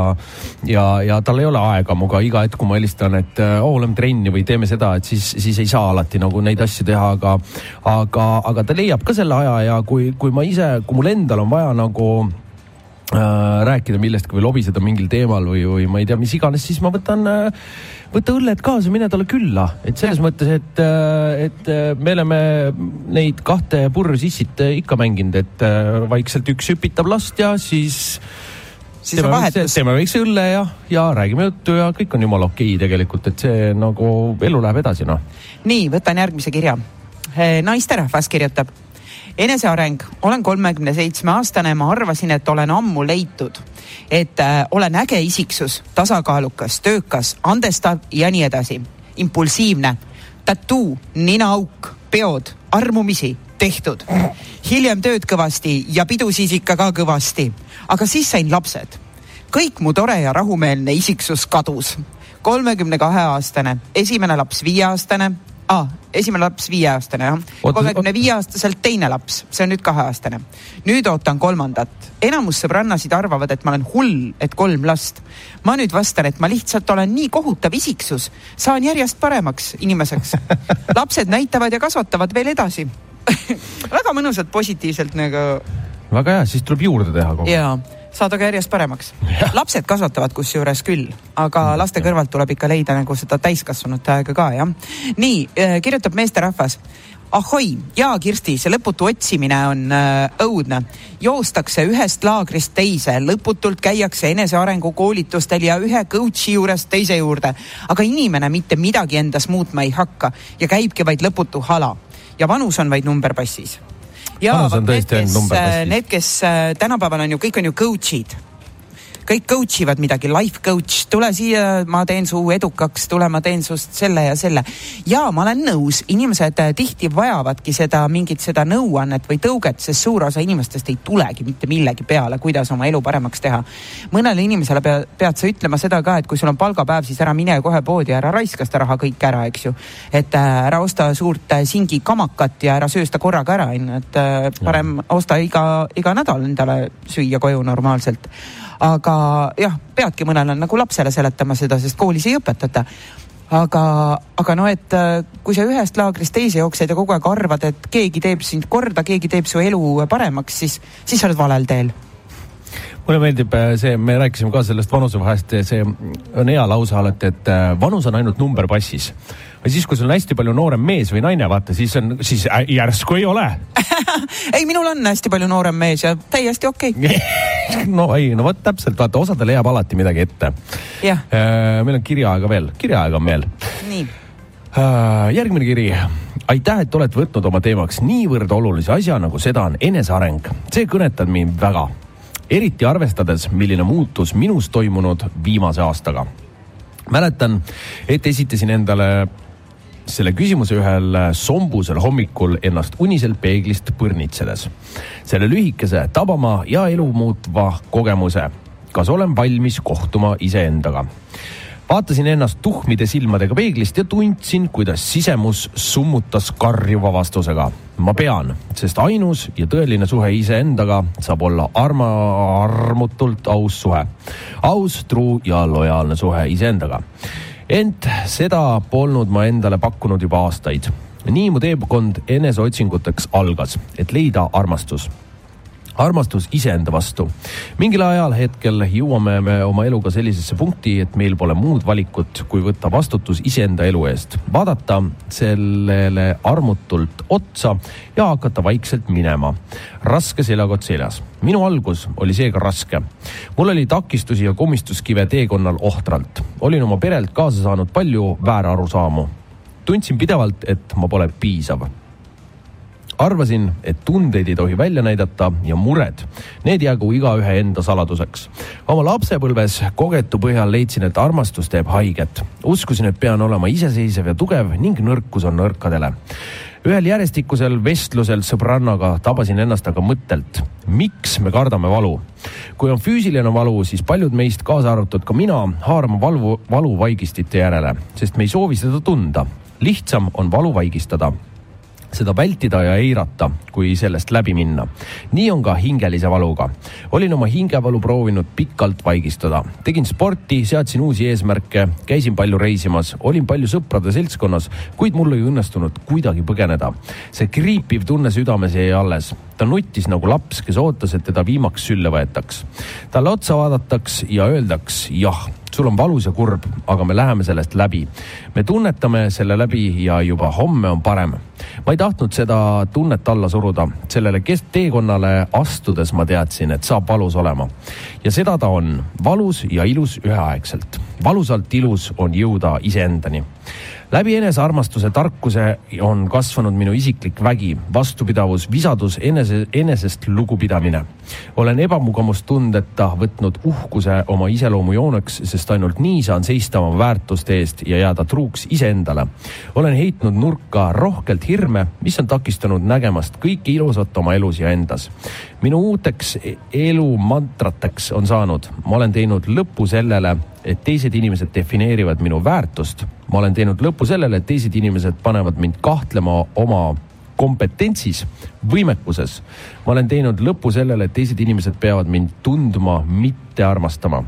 ja, ja tal ei ole aega minuga iga hetk, kui ma helistan, et oo oh,, lähme trenni või teeme seda, et siis, siis ei saa alati nagu neid asju teha, aga, aga, aga ta leiab ka selle aja ja kui, kui ma ise, kui mul endal on vaja nagu äh, rääkida millestki või lobiseda mingil teemal või, või ma ei tea, mis iganes, siis ma võtan äh, võta õlled kaasa, mine talle külla, et selles ja. mõttes, et, äh, et äh, me oleme neid kahte purrsissit äh, ikka mänginud, et vaikselt üks hüpitab last ja siis siis teeme, on vahetus. teeme väikse õlle ja, ja räägime juttu ja kõik on jumala okei okay tegelikult, et see nagu elu läheb edasi, noh. nii, võtan järgmise kirja. naisterahvas kirjutab eneseareng, olen kolmekümne seitsme aastane, ma arvasin, et olen ammu leitud, et äh, olen äge isiksus, tasakaalukas, töökas, andestav ja nii edasi. impulsiivne, tattoo, ninaauk, peod, armumisi, tehtud. hiljem tööd kõvasti ja pidusid ikka ka kõvasti, aga siis sain lapsed. kõik mu tore ja rahumeelne isiksus kadus kolmekümne kahe aastane, esimene laps viieaastane, ah, esimene laps viieaastane jah, kolmekümne viie aastaselt teine laps, see on nüüd kaheaastane. nüüd ootan kolmandat. enamus sõbrannasid arvavad, et ma olen hull, et kolm last. ma nüüd vastan, et ma lihtsalt olen nii kohutav isiksus, saan järjest paremaks inimeseks. <laughs> lapsed näitavad ja kasvatavad veel edasi <laughs> väga mõnusalt positiivselt nagu. väga hea, siis tuleb juurde teha kogu aeg. jaa saada ka järjest paremaks. lapsed kasvatavad kusjuures küll, aga laste kõrvalt tuleb ikka leida nagu seda täiskasvanute aega ka jah. nii äh, kirjutab meesterahvas ahoi, jaa, Kirsti, see lõputu otsimine on äh, õudne. joostakse ühest laagrist teise, lõputult käiakse enesearengu koolitustel ja ühe coach'i juurest teise juurde. aga inimene mitte midagi endas muutma ei hakka ja käibki vaid lõputu hala. Ja vanus on vaid number passis ja need, kes, need, kes tänapäeval on ju, kõik on ju coach'id kõik coach ivad midagi, life coach, tule siia, ma teen su edukaks, tule, ma teen sust selle ja selle. ja ma olen nõus, inimesed äh, tihti vajavadki seda mingit seda nõuannet või tõuget, sest suur osa inimestest ei tulegi mitte millegi peale, kuidas oma elu paremaks teha. mõnele inimesele pea, pead sa ütlema seda ka, et kui sul on palgapäev, siis ära mine kohe poodi, ära raiska seda raha kõik ära, eks ju. et äh, ära osta suurt äh, singi kamakat ja ära söö seda korraga ära, onju, et äh, parem ja. osta iga, iga nädal endale süüa koju normaalselt aga jah, peadki mõnele nagu lapsele seletama seda, sest koolis ei õpetata. Aga, aga no, et äh, kui sa ühest laagrist teise jooksed ja kogu aeg arvad, et keegi teeb sind korda, keegi teeb su elu paremaks, siis, siis sa oled valel teel mulle meeldib äh, see, me rääkisime ka sellest vanusevahest, see on hea lause alati, et äh, vanus on ainult number passis ja siis, kui sul on hästi palju noorem mees või naine, vaata, siis on, siis järsku ei ole <laughs> ei, minul on hästi palju noorem mees ja täiesti okei okay. <laughs> no ei, no vot täpselt, vaata, osadele jääb alati midagi ette. Äh, meil on kirjaaega veel, kirjaaega on veel. nii äh, järgmine kiri. aitäh, et olete võtnud oma teemaks niivõrd olulise asja, nagu seda on eneseareng. see kõnetab mind väga, eriti arvestades, milline muutus minus toimunud viimase aastaga. mäletan, et esitasin endale selle küsimuse ühel sombusel hommikul ennast uniselt peeglist põrnitsedes. selle lühikese, tabama ja elu muutva kogemuse. kas olen valmis kohtuma iseendaga? Vaatasin ennast tuhmide silmadega peeglist ja tundsin, kuidas sisemus summutas karjuva vastusega. ma pean, sest ainus ja tõeline suhe iseendaga saab olla arma, armutult aus suhe. aus, truu ja lojaalne suhe iseendaga ent seda polnud ma endale pakkunud juba aastaid. nii mu teekond eneseotsinguteks algas, et leida armastus armastus iseenda vastu. mingil ajal hetkel jõuame me oma eluga sellisesse punkti, et meil pole muud valikut, kui võtta vastutus iseenda elu eest, vaadata sellele armutult otsa ja hakata vaikselt minema. raske seljakott seljas. minu algus oli seega raske. mul oli takistusi ja komistuskive teekonnal ohtralt. olin oma perelt kaasa saanud palju väärarusaamu. tundsin pidevalt, et ma pole piisav arvasin, et tundeid ei tohi välja näidata ja mured, need jäägu igaühe enda saladuseks. oma lapsepõlves kogetu põhjal leidsin, et armastus teeb haiget. uskusin, et pean olema iseseisev ja tugev ning nõrkus on nõrkadele ühel järjestikusel vestlusel sõbrannaga tabasin ennast aga mõttelt, miks me kardame valu. kui on füüsiline valu, siis paljud meist, kaasa arvatud ka mina, haarame valu, valuvaigistite järele, sest me ei soovi seda tunda. lihtsam on valu vaigistada seda vältida ja eirata, kui sellest läbi minna. nii on ka hingelise valuga. olin oma hingevalu proovinud pikalt vaigistada, tegin sporti, seadsin uusi eesmärke, käisin palju reisimas, olin palju sõprade seltskonnas, kuid mul ei õnnestunud kuidagi põgeneda. see kriipiv tunne südames jäi alles. ta nuttis nagu laps, kes ootas, et teda viimaks sülle võetaks. talle otsa vaadataks ja öeldaks jah sul on valus ja kurb, aga me läheme sellest läbi. me tunnetame selle läbi ja juba homme on parem. ma ei tahtnud seda tunnet alla suruda, sellele teekonnale astudes ma teadsin, et saab valus olema. ja seda ta on, valus ja ilus üheaegselt. valusalt ilus on jõuda iseendani läbi enesearmastuse tarkuse on kasvanud minu isiklik vägi, vastupidavus, visadus, enese, enesest lugupidamine. olen ebamugavustundeta võtnud uhkuse oma iseloomujooneks, sest ainult nii saan seista oma väärtuste eest ja jääda truuks iseendale. olen heitnud nurka rohkelt hirme, mis on takistanud nägemast kõike ilusat oma elus ja endas. Minu uuteks elu mantrateks on saanud, ma olen teinud lõpu sellele, et teised inimesed defineerivad minu väärtust. ma olen teinud lõpu sellele, et teised inimesed panevad mind kahtlema oma kompetentsis, võimekuses. ma olen teinud lõpu sellele, et teised inimesed peavad mind tundma, mitte armastama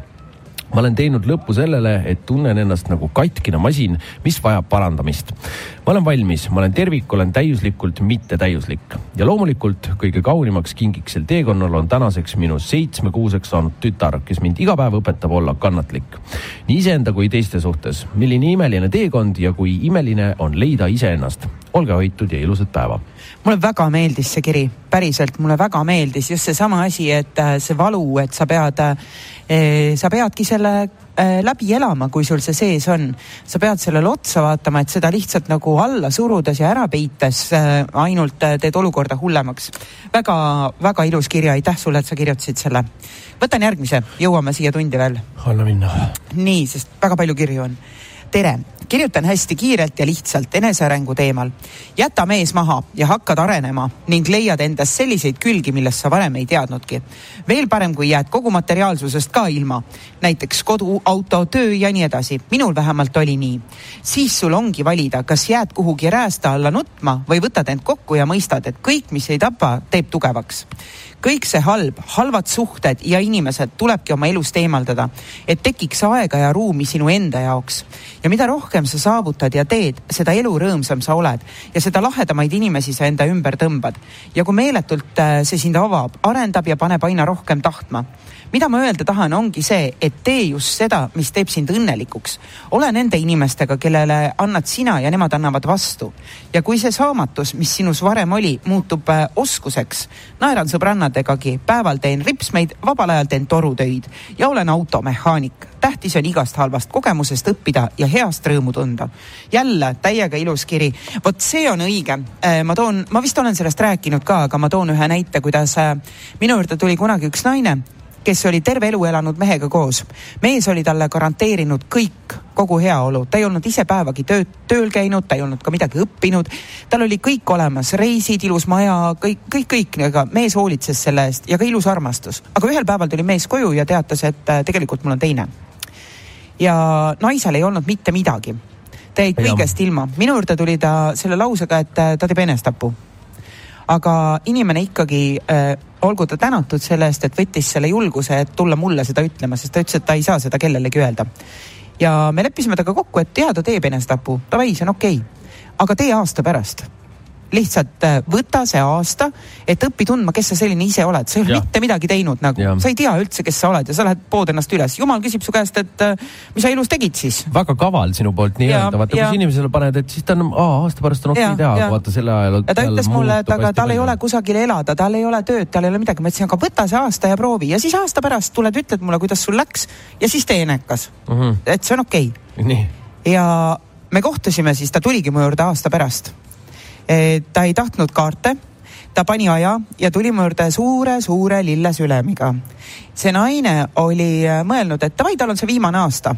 ma olen teinud lõpu sellele, et tunnen ennast nagu katkine masin, mis vajab parandamist. ma olen valmis, ma olen tervik, olen täiuslikult mittetäiuslik ja loomulikult kõige kaunimaks kingiks sel teekonnal on tänaseks minu seitsmekuuseks saanud tütar, kes mind iga päev õpetab olla kannatlik. nii iseenda kui teiste suhtes. milline imeline teekond ja kui imeline on leida iseennast. olge hoitud ja ilusat päeva mulle väga meeldis see kiri, päriselt mulle väga meeldis just seesama asi, et äh, see valu, et sa pead, äh, sa peadki selle äh, läbi elama, kui sul see sees on. sa pead sellele otsa vaatama, et seda lihtsalt nagu alla surudes ja ära peites ainult teed olukorda hullemaks. väga, väga ilus kiri, aitäh sulle, et sa kirjutasid selle. võtan järgmise, jõuame siia tundi veel. anna minna. nii, sest väga palju kirju on tere, kirjutan hästi kiirelt ja lihtsalt enesearengu teemal. jäta mees maha ja hakkad arenema ning leiad endas selliseid külgi, millest sa varem ei teadnudki. veel parem, kui jääd kogu materiaalsusest ka ilma, näiteks kodu, auto, töö ja nii edasi. minul vähemalt oli nii. siis sul ongi valida, kas jääd kuhugi räästa alla nutma või võtad end kokku ja mõistad, et kõik, mis ei tapa, teeb tugevaks kõik see halb, halvad suhted ja inimesed tulebki oma elust eemaldada, et tekiks aega ja ruumi sinu enda jaoks. ja mida rohkem sa saavutad ja teed, seda elurõõmsam sa oled ja seda lahedamaid inimesi sa enda ümber tõmbad. ja kui meeletult äh, see sind avab, arendab ja paneb aina rohkem tahtma mida ma öelda tahan, ongi see, et tee just seda, mis teeb sind õnnelikuks. ole nende inimestega, kellele annad sina ja nemad annavad vastu. ja kui see saamatus, mis sinus varem oli, muutub äh, oskuseks, naeran sõbrannadegagi, päeval teen ripsmeid, vabal ajal teen torutöid ja olen automehaanik tähtis on igast halvast kogemusest õppida ja heast rõõmu tunda. jälle täiega ilus kiri. vot see on õige. Äh, ma toon, ma vist olen sellest rääkinud ka, aga ma toon ühe näite, kuidas äh, minu juurde tuli kunagi üks naine kes oli terve elu elanud mehega koos. mees oli talle garanteerinud kõik, kogu heaolu, ta ei olnud ise päevagi tööd, tööl käinud, ta ei olnud ka midagi õppinud. tal oli kõik olemas, reisid, ilus maja, kõik, kõik, kõik, aga mees hoolitses selle eest ja ka ilus armastus. aga ühel päeval tuli mees koju ja teatas, et äh, tegelikult mul on teine. ja naisel ei olnud mitte midagi. ta jäi kõigest ilma. minu juurde tuli ta selle lausega, et äh, ta teeb enestapu aga inimene ikkagi äh, olgu ta tänatud selle eest, et võttis selle julguse, et tulla mulle seda ütlema, sest ta ütles, et ta ei saa seda kellelegi öelda. ja me leppisime temaga kokku, et jaa, ta teeb enesetapu, davai, see on okei. Okay.. aga tee aasta pärast lihtsalt äh, võta see aasta, et õpi tundma, kes sa selline ise oled, sa ei ole mitte midagi teinud nagu, sa ei tea üldse, kes sa oled ja sa lähed pood ennast üles. jumal küsib su käest, et äh, mis sa elus tegid siis. väga kaval sinu poolt nii öelda, vaata kui sa inimesele paned, et siis ta on, aasta pärast on okei okay teha, vaata selle ajal. ja ta ütles mulle, et aga tal ei ole kusagil elada, tal ei ole tööd, tal ei ole midagi. ma ütlesin, aga võta see aasta ja proovi ja siis aasta pärast tuled, ütled mulle, kuidas sul läks ja siis tee enekas mm. -hmm. et see on okei okay.. ja me kohtusime siis, ta tuligi mu juurde aasta pärast ta ei tahtnud kaarte, ta pani aja ja tuli mu juurde suure-suure lillesülemiga. see naine oli eh, mõelnud, et davai, tal on see viimane aasta.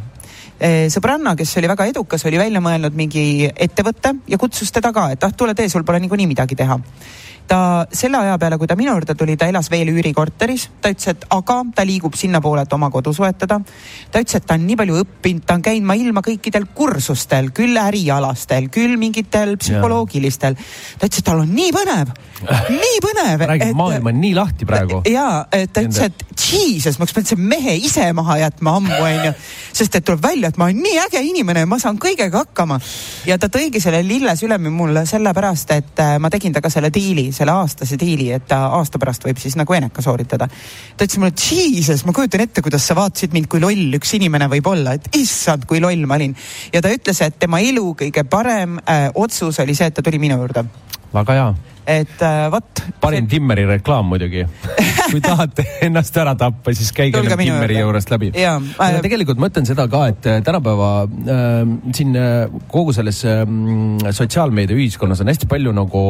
Eh, sõbranna, kes oli väga edukas, oli välja mõelnud mingi ettevõtte ja kutsus teda ka, et ah, tule tee, sul pole niikuinii midagi teha ta selle aja peale, kui ta minu juurde tuli, ta elas veel üürikorteris, ta ütles, et aga ta liigub sinnapoole, et oma kodu soetada. ta ütles, et ta on nii palju õppinud, ta on käinud ilma kõikidel kursustel, küll ärialastel, küll mingitel psühholoogilistel. ta ütles, et tal on nii põnev, nii põnev. räägib, maailm on nii lahti praegu. ja, ta ütles, et jesus, ma oleks pidanud selle mehe ise maha jätma ammu, onju. sest et tuleb välja, et ma olen nii äge inimene ja ma saan kõigega hakkama. ja ta tõigi selle lillesülemi mulle sellepärast, et äh, ma tegin temaga selle diili selle aastase diili, et ta aasta pärast võib siis nagu eneka sooritada. ta ütles mulle, jesus, ma kujutan ette, kuidas sa vaatasid mind, kui loll üks inimene võib olla, et issand, kui loll ma olin. ja ta ütles, et tema elu kõige parem äh, otsus oli see, et ta tuli minu juurde. väga hea et äh, vot. parim see... Timmeri reklaam muidugi kui tahate ennast ära tappa, siis käige Timmeri juurest läbi. aga tegelikult ma ütlen seda ka, et äh, tänapäeva äh, siin äh, kogu selles äh, sotsiaalmeedia ühiskonnas on hästi palju nagu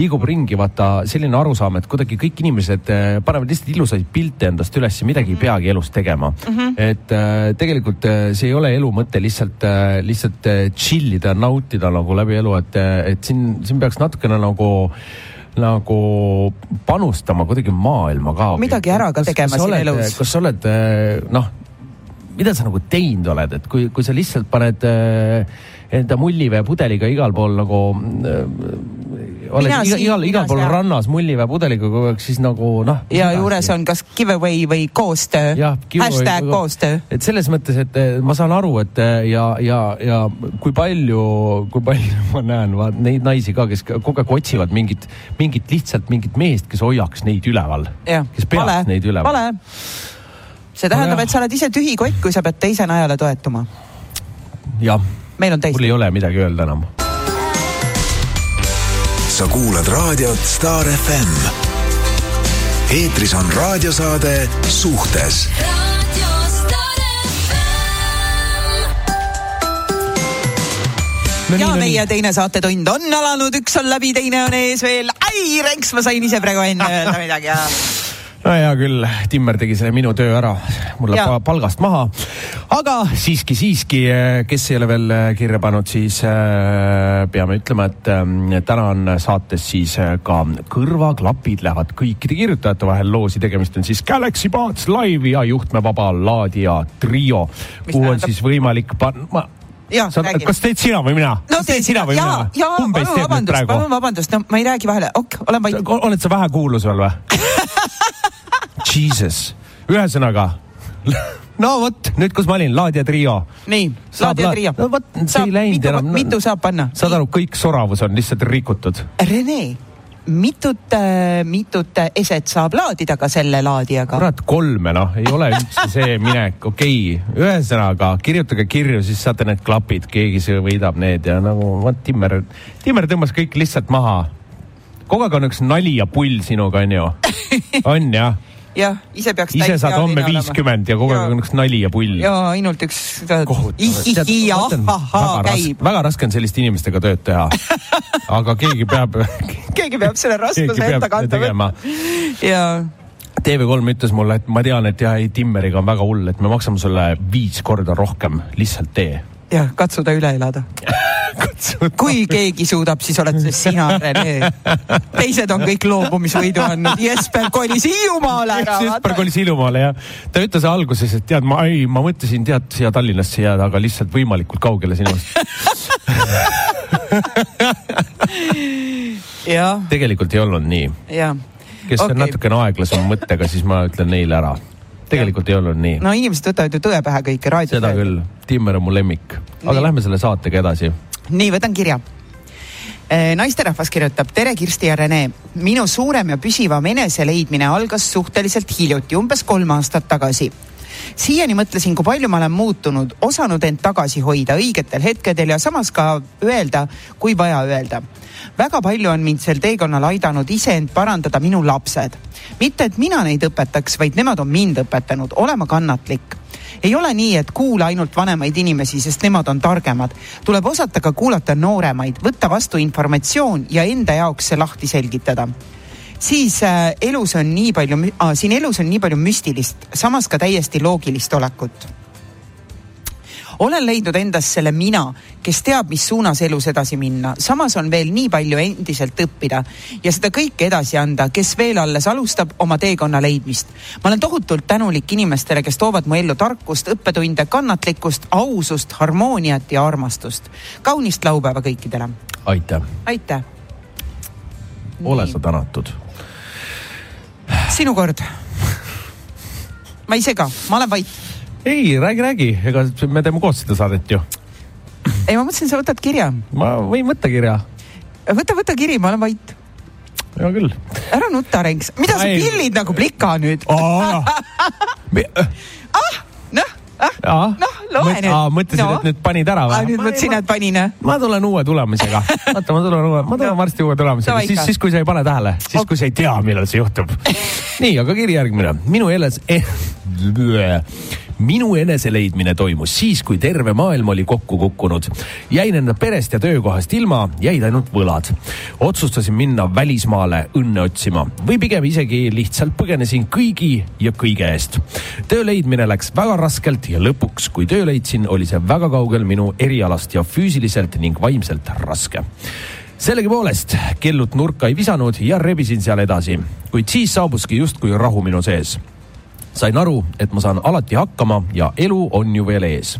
liigub ringi vaata selline arusaam, et kuidagi kõik inimesed äh, panevad lihtsalt ilusaid pilte endast üles ja midagi ei mhm. peagi elus tegema mm. -hmm. et äh, tegelikult äh, see ei ole elu mõte lihtsalt äh,, lihtsalt äh, chill ida, nautida nagu läbi elu, et, äh, et siin, siin peaks natukene nagu äh, nagu panustama kuidagi maailma ka. midagi ära ka tegema siin elus. kas sa oled eh, noh, mida sa nagu teinud oled, et kui, kui sa lihtsalt paned äh, enda mulliveepudeliga igal pool nagu äh, oled iga, igal, igal pool jah. rannas mulliveepudeliga kogu aeg, siis nagu noh. ja juures on kas giveaway või koostöö, hashtag koostöö. et selles mõttes, et äh, ma saan aru, et äh, ja, ja, ja kui palju, kui palju <laughs> ma näen vaat, neid naisi ka, kes kogu aeg otsivad mingit, mingit lihtsalt mingit meest, kes hoiaks neid üleval. kes peaks vale, neid üleval. vale see tähendab, et sa oled ise tühi kott, kui sa pead teise najale toetuma. jah meil on teist. mul ei ole midagi öelda enam. sa kuulad raadiot Star FM. eetris on raadiosaade Suhtes no ja meie teine saatetund on alanud, üks on läbi, teine on ees veel. ai, Renks, ma sain ise praegu enne öelda midagi ja no hea küll, Timmer tegi selle minu töö ära, mul läheb palgast maha. aga siiski, siiski, kes ei ole veel kirja pannud, siis äh, peame ütlema, et äh, täna on saates siis äh, ka kõrvaklapid lähevad kõikide kirjutajate vahel loosi. tegemist on siis Galaxy Buds Live ja juhtmevaba laadija trio, kuhu on siis võimalik panna ja, sa, kas teed sina või mina? no teed sina või ja, mina? kumb meist teeb nüüd praegu? palun vabandust, no ma ei räägi vahele, ok, olen vait. oled sa vähekuulus veel või <laughs> Jesus, ühesõnaga <laughs> no vot, nüüd, kus ma olin, Laadja trio. nii, Laadja trio. no vot, see ei läinud enam. mitu saab panna? saad aru, kõik soravus on lihtsalt rikutud. Rene, mitut äh,, mitut eset saab laadida ka selle laadijaga? kurat, kolme noh, ei ole üldse see minek, okei okay.. ühesõnaga kirjutage kirju, siis saate need klapid, keegi võidab need ja nagu vot Timmer, Timmer tõmbas kõik lihtsalt maha. kogu aeg on üks nali ja pull sinuga onju, <laughs> on jah jah, ise peaks. ise saad homme viiskümmend ja kogu aeg on üks nali ja pull. ja ainult üks väga raske on selliste inimestega tööd teha. <laughs> aga keegi peab <laughs> keegi peab selle raskuse enda kanda võtma. ja TV3 ütles mulle, et ma tean, et jah, ei Timmeriga on väga hull, et me maksame sulle viis korda rohkem, lihtsalt tee. Jah, katsu ta üle elada <laughs> kui keegi suudab, siis oled sina, Rene. teised on kõik loobumisvõidu andnud. Jesper kolis Hiiumaale ära. Jesper kolis Hiiumaale jah. ta ütles alguses, et tead, ma ei, ma mõtlesin tead siia Tallinnasse jääda, aga lihtsalt võimalikult kaugele sinust <laughs> tegelikult ei olnud nii. kes okay. on natukene aeglasema mõttega, siis ma ütlen neile ära tegelikult ei olnud nii. no inimesed võtavad ju tõe pähe kõike raadios. seda küll, Timmer on mu lemmik. aga nii. lähme selle saatega edasi nii, võtan kirja naisterahvas kirjutab, tere Kirsti ja Rene. minu suurem ja püsivam eneseleidmine algas suhteliselt hiljuti, umbes kolm aastat tagasi. Siiani mõtlesin, kui palju ma olen muutunud, osanud end tagasi hoida õigetel hetkedel ja samas ka öelda, kui vaja öelda. väga palju on mind sel teekonnal aidanud iseend parandada minu lapsed. mitte, et mina neid õpetaks, vaid nemad on mind õpetanud olema kannatlik ei ole nii, et kuula ainult vanemaid inimesi, sest nemad on targemad. tuleb osata ka kuulata nooremaid, võtta vastu informatsioon ja enda jaoks see lahti selgitada siis äh, elus on nii palju äh,, siin elus on nii palju müstilist, samas ka täiesti loogilist olekut olen leidnud endas selle mina, kes teab, mis suunas elus edasi minna. samas on veel nii palju endiselt õppida ja seda kõike edasi anda, kes veel alles alustab oma teekonna leidmist. ma olen tohutult tänulik inimestele, kes toovad mu ellu tarkust, õppetunde, kannatlikkust, ausust, harmooniat ja armastust. kaunist laupäeva kõikidele. aitäh. aitäh. ole sa tänatud. Sinu kord. ma ei sega, ma olen vait ei, räägi, räägi, ega me teeme koos seda saadet ju. ei, ma mõtlesin, sa võtad kirja. ma võin võtta kirja. võta, võta kiri, ma olen vait. hea küll. ära nutta, Renks, mida sa pillid nagu plika nüüd? <laughs> ah, noh ah, noh, loe nüüd. mõtlesin no., et nüüd panid ära või? nüüd mõtlesin, et panin. ma tulen uue tulemusega. vaata, ma tulen uue, ma tulen no. varsti uue tulemusega, siis, siis kui sa ei pane tähele, siis kui sa ei tea, millal see juhtub. <laughs> nii, aga kiri järgmine. minu eles eh, <laughs> minu eneseleidmine toimus siis, kui terve maailm oli kokku kukkunud. jäin enda perest ja töökohast ilma, jäid ainult võlad. otsustasin minna välismaale õnne otsima või pigem isegi lihtsalt põgenesin kõigi ja kõige eest. töö leidmine läks väga raskelt ja lõpuks, kui töö leidsin, oli see väga kaugel minu erialast ja füüsiliselt ning vaimselt raske sellegipoolest kellut nurka ei visanud ja rebisin seal edasi, kuid siis saabuski justkui rahu minu sees sain aru, et ma saan alati hakkama ja elu on ju veel ees.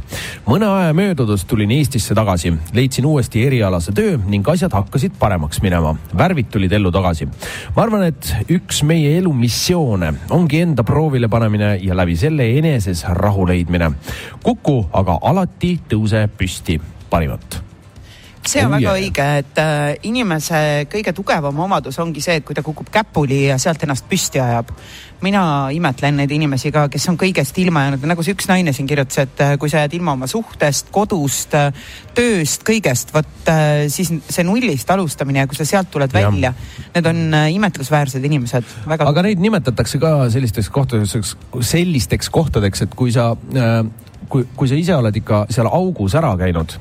mõne aja möödudes tulin Eestisse tagasi, leidsin uuesti erialase töö ning asjad hakkasid paremaks minema. värvid tulid ellu tagasi. ma arvan, et üks meie elu missioone ongi enda proovile panemine ja läbi selle eneses rahu leidmine. kuku aga alati tõuse püsti parimat see on oh, väga yeah. õige, et äh, inimese kõige tugevam omadus ongi see, et kui ta kukub käpuli ja sealt ennast püsti ajab. mina imetlen neid inimesi ka, kes on kõigest ilma jäänud, nagu see üks naine siin kirjutas, et äh, kui sa jääd ilma oma suhtest, kodust, äh, tööst, kõigest, vot siis see nullist alustamine ja kui sa sealt tuled ja. välja, need on imetlusväärsed inimesed. aga neid nimetatakse ka sellisteks kohtadeks, sellisteks kohtadeks, et kui sa äh, kui, kui sa ise oled ikka seal augus ära käinud,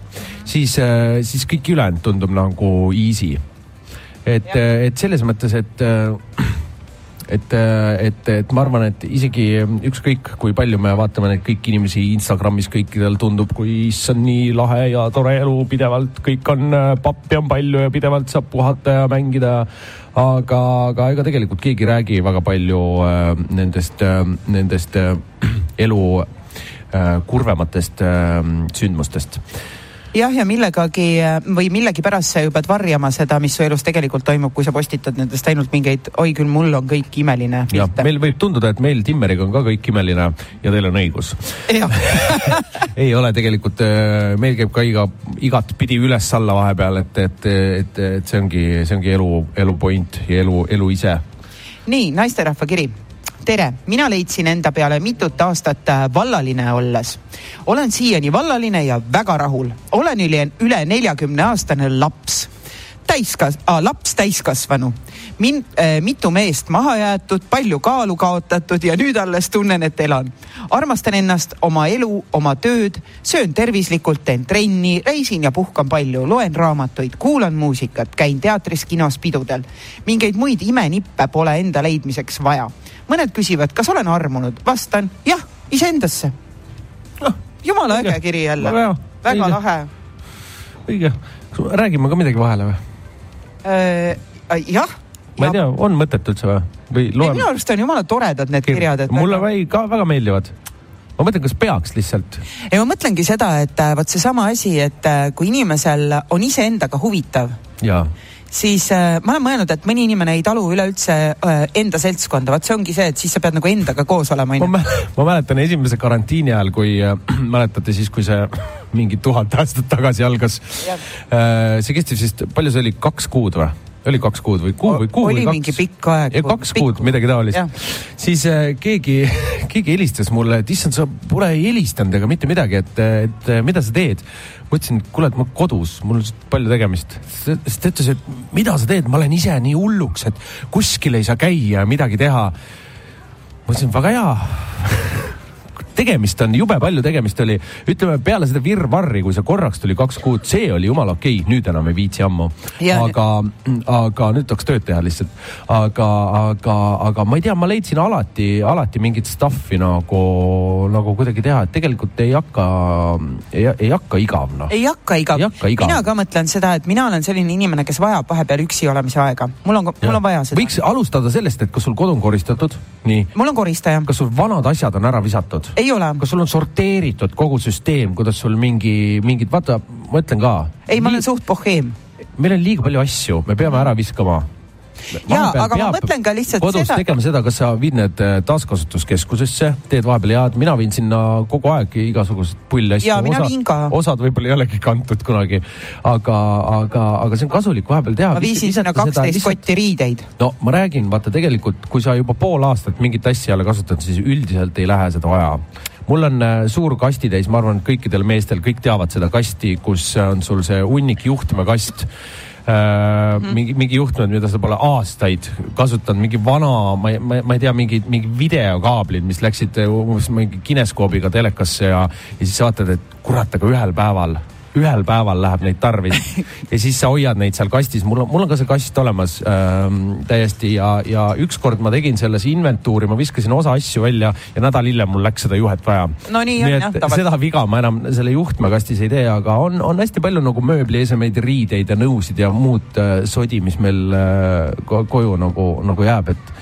siis, äh, siis kõik ülejäänud tundub nagu easy. et, äh, et selles mõttes, et äh, et, et, et ma arvan, et isegi ükskõik kui palju me vaatame neid kõiki inimesi Instagramis, kõikidel tundub, kui issand, nii lahe ja tore elu pidevalt, kõik on, pappi on palju ja pidevalt saab puhata ja mängida. aga, aga ega tegelikult keegi ei räägi väga palju äh, nendest äh,, nendest äh, <clears throat> elu kurvematest äh, sündmustest jah, ja millegagi või millegipärast sa ju pead varjama seda, mis su elus tegelikult toimub, kui sa postitad nendest ainult mingeid, oi küll, mul on kõik imeline. jah, meil võib tunduda, et meil Timmeriga on ka kõik imeline ja teil on õigus <laughs> ei ole tegelikult, äh, meil käib ka iga, igatpidi üles-alla vahepeal, et, et, et, et see ongi, see ongi elu, elu point ja elu, elu ise. nii, naisterahva kiri tere, mina leidsin enda peale mitut aastat äh, vallaline olles. olen siiani vallaline ja väga rahul. olen üle, üle neljakümne aastane laps täiskas- ah,, laps täiskasvanu. Min- äh,, mitu meest maha jäetud, palju kaalu kaotatud ja nüüd alles tunnen, et elan. armastan ennast, oma elu, oma tööd, söön tervislikult, teen trenni, reisin ja puhkan palju, loen raamatuid, kuulan muusikat, käin teatris, kinos, pidudel. mingeid muid imenippe pole enda leidmiseks vaja. mõned küsivad, kas olen armunud, vastan jah, iseendasse no,. jumala äge kiri jälle, väga õige. lahe. õige, räägime ka midagi vahele või äh,? jah ma ei tea, on mõtet üldse või? või loen? minu arust on jumala toredad need kirjad, et mulle väga... ka väga meeldivad ma mõtlen, kas peaks lihtsalt? ei, ma mõtlengi seda, et äh, vot seesama asi, et äh, kui inimesel on iseendaga huvitav. siis äh, ma olen mõelnud, et mõni inimene ei talu üleüldse äh, enda seltskonda, vot see ongi see, et siis sa pead nagu endaga koos olema. ma, ma mäletan esimese karantiini ajal, kui äh, <clears throat> mäletate siis, kui see <laughs> mingi tuhat aastat tagasi algas. Äh, see kestis vist, palju see oli, kaks kuud või? Oli kaks kuud või kuu või kuu oli või kaks. pikk aeg. kaks pikk kuud, midagi taolist. siis äh, keegi, <laughs> keegi helistas mulle, et issand, sa pole helistanud ega mitte midagi, et, et mida sa teed. ma ütlesin, et kuule, et ma kodus, mul on palju tegemist. siis ta ütles, et mida sa teed, ma olen ise nii hulluks, et kuskil ei saa käia, midagi teha. ma ütlesin, väga hea <laughs> tegemist on, jube palju tegemist oli. ütleme peale seda virvarri, kui see korraks tuli kaks kuud, see oli jumala okei okay., nüüd enam ei viitsi ammu. aga, aga nüüd tahaks tööd teha lihtsalt. aga, aga, aga ma ei tea, ma leidsin alati, alati mingit stuff'i nagu, nagu kuidagi teha, et tegelikult ei hakka, ei hakka igav noh. ei hakka igav. mina ka mõtlen seda, et mina olen selline inimene, kes vajab vahepeal üksi olemise aega. mul on, mul on vaja seda. võiks alustada sellest, et kas sul kodu on koristatud? nii. mul on koristaja. kas sul vanad asjad on ära visatud? ei ole. kas sul on sorteeritud kogu süsteem, kuidas sul mingi, mingid, vaata, ma ütlen ka. ei, ma olen suht pohheem. meil on liiga palju asju, me peame ära viskama ja, aga ma mõtlen ka lihtsalt kodus seda. tegema seda, kas sa viid need äh, taaskasutuskeskusesse, teed vahepeal head, mina viin sinna kogu aeg igasuguseid pulle asju. ja mina viin ka. osad võib-olla ei olegi kantud kunagi, aga, aga, aga see on kasulik vahepeal teha. ma viisin sinna kaksteist kotti riideid. no ma räägin, vaata tegelikult, kui sa juba pool aastat mingit asja ei ole kasutanud, siis üldiselt ei lähe seda vaja mul on äh, suur kastitäis, ma arvan, et kõikidel meestel, kõik teavad seda kasti, kus on sul see hunnik juhtmekast. Mingi, mingi juhtmed, mida sa pole aastaid kasutanud, mingi vana, ma ei, ma ei tea, mingid, mingi videokaablid, mis läksid umbes mingi kineskoobiga telekasse ja, ja siis vaatad, et kurat, aga ühel päeval ühel päeval läheb neid tarvis <laughs> ja siis sa hoiad neid seal kastis, mul on, mul on ka see kast olemas ähm, täiesti ja, ja ükskord ma tegin selles inventuuri, ma viskasin osa asju välja ja nädal hiljem mul läks seda juhet vaja. no nii, nii on jah. seda viga ma enam selle juhtmekastis ei tee, aga on, on hästi palju nagu mööbliesemeid, riideid ja nõusid ja muud äh, sodi, mis meil äh, koju nagu, nagu jääb, et,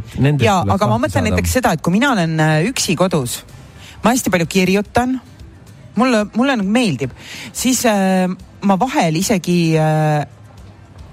et nendest. ja, aga ma mõtlen näiteks seda, et kui mina olen äh, üksi kodus, ma hästi palju kirjutan mulle, mulle nagu meeldib, siis äh, ma vahel isegi äh,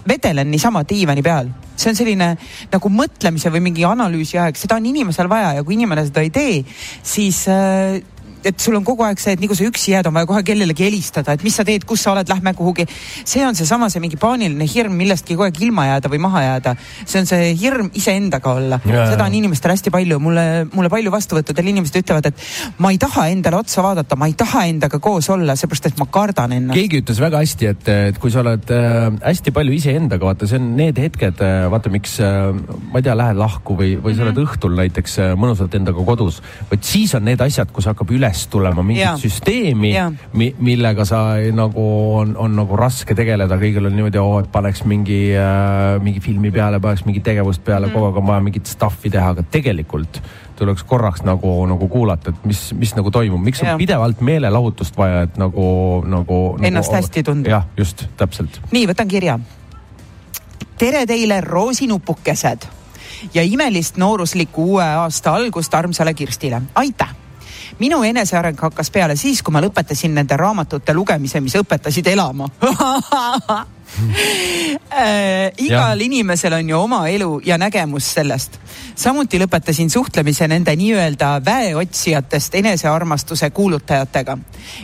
vedelen niisama diivani peal. See on selline nagu mõtlemise või mingi analüüsi aeg, seda on inimesel vaja ja kui inimene seda ei tee, siis äh, et sul on kogu aeg see, et nii kui sa üksi jääd, on vaja kohe kellelegi helistada, et mis sa teed, kus sa oled, lähme kuhugi. see on seesama, see mingi paaniline hirm millestki kogu aeg ilma jääda või maha jääda. see on see hirm iseendaga olla. seda on inimestel hästi palju, mulle, mulle palju vastuvõttudel inimesed ütlevad, et ma ei taha endale otsa vaadata, ma ei taha endaga koos olla, seepärast et ma kardan ennast. keegi ütles väga hästi, et, et kui sa oled äh, hästi palju iseendaga, vaata, see on need hetked äh,, vaata, miks äh, ma ei tea, lähed lahku või, või sa oled mm -hmm. õhtul näiteks äh, mõnusalt endaga kodus. vot siis on need asjad, kus hakkab üles tulema mingit ja. süsteemi, mi, millega sa nagu on, on nagu raske tegeleda, kõigil on niimoodi, oo, et paneks mingi äh,, mingi filmi peale, paneks mingit tegevust peale mm., kogu aeg on vaja mingit stuff'i teha, aga tegelikult tuleks korraks nagu, nagu kuulata, et mis, mis nagu toimub, miks on pidevalt meelelahutust vaja, et nagu, nagu. Ennast nagu, hästi tunda. jah, just, täpselt. nii, võtan kirja. tere teile, roosinupukesed ja imelist nooruslikku uue aasta algust armsale Kirstile, aitäh minu eneseareng hakkas peale siis, kui ma lõpetasin nende raamatute lugemise, mis õpetasid elama <laughs> <laughs> äh, igal ja. inimesel on ju oma elu ja nägemus sellest. samuti lõpetasin suhtlemise nende nii-öelda väeotsijatest enesearmastuse kuulutajatega.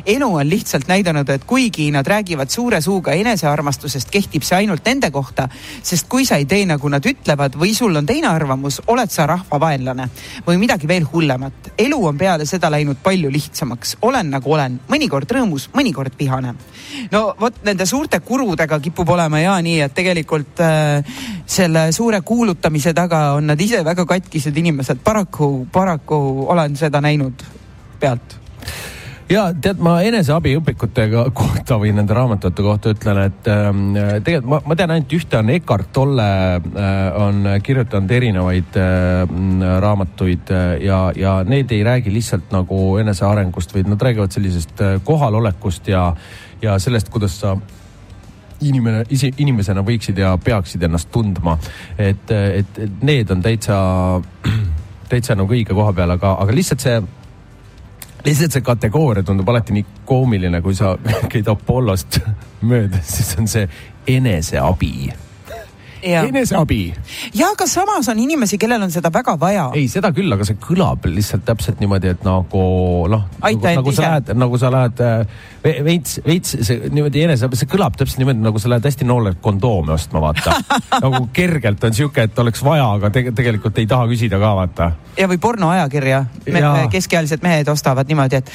elu on lihtsalt näidanud, et kuigi nad räägivad suure suuga enesearmastusest, kehtib see ainult nende kohta, sest kui sa ei tee, nagu nad ütlevad või sul on teine arvamus, oled sa rahvavaenlane või midagi veel hullemat. elu on peale seda läinud palju lihtsamaks, olen nagu olen, mõnikord rõõmus, mõnikord vihane. no vot nende suurte kurudega kipub kipub olema ja nii, et tegelikult äh, selle suure kuulutamise taga on nad ise väga katkised inimesed, paraku, paraku olen seda näinud pealt. Ja tead, ma eneseabiõpikute <laughs> kohta või nende raamatute kohta ütlen, et äh, tegelikult ma, ma tean ainult ühte, on Eckart Tolle äh, on kirjutanud erinevaid äh, raamatuid äh, ja, ja need ei räägi lihtsalt nagu enesearengust, vaid nad räägivad sellisest äh, kohalolekust ja, ja sellest, kuidas sa inimene, ise inimesena võiksid ja peaksid ennast tundma. et, et, et need on täitsa, <clears throat> täitsa nagu õige koha peal, aga, aga lihtsalt see lihtsalt see kategooria tundub alati nii koomiline, kui sa <laughs> käid Apollost mööda, siis on see eneseabi eneseabi. ja aga samas on inimesi, kellel on seda väga vaja. ei, seda küll, aga see kõlab lihtsalt täpselt niimoodi, et nagu noh, nagu, nagu sa lähed, nagu sa lähed äh, veits, veits see niimoodi eneseabi, see kõlab täpselt niimoodi, nagu sa lähed hästi noorelt kondoomi ostma, vaata <laughs> nagu kergelt on sihuke, et oleks vaja, aga te tegelikult ei taha küsida ka, vaata. ja või pornoajakirja Me,, keskealised mehed ostavad niimoodi, et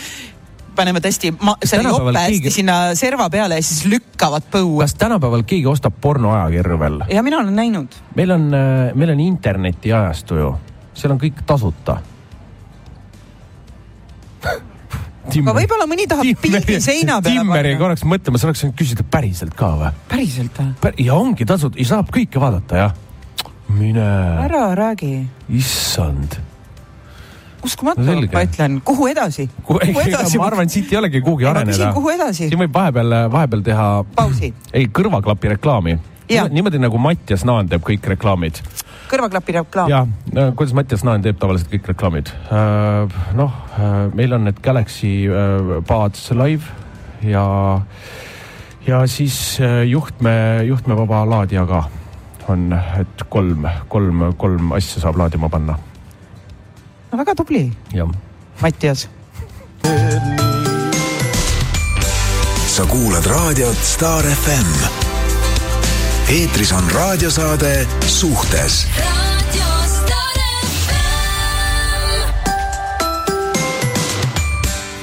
paneme tõesti selle jope hästi keegi... sinna serva peale ja siis lükkavad põua. kas tänapäeval keegi ostab pornoajakirju veel? ja mina olen näinud. meil on, äh, meil on internetiajastu ju, seal on kõik tasuta <laughs> Timmer. aga võib-olla mõni tahab pildi seina peale panna. Timmeri korraks mõtlema, sa oleks võinud küsida päriselt ka või? päriselt või? ja ongi tasuta saab kõike vaadata jah. mine. ära räägi. issand uskumatu ma ütlen, kuhu edasi? kuhu <laughs> edasi? ma arvan, et siit ei olegi kuhugi areneda. kuhu edasi? siin võib vahepeal, vahepeal teha. pausi. ei, kõrvaklapi reklaami. niimoodi nagu Mattias Naan teeb kõik reklaamid. kõrvaklapi reklaam? jah, kuidas Mattias Naan teeb tavaliselt kõik reklaamid uh,? noh uh,, meil on need Galaxy Buds Live ja, ja siis uh, juhtme, juhtmevaba laadija ka on, et kolm, kolm, kolm asja saab laadima panna no väga tubli. Mattias. sa kuulad raadiot Star FM. eetris on raadiosaade Suhtes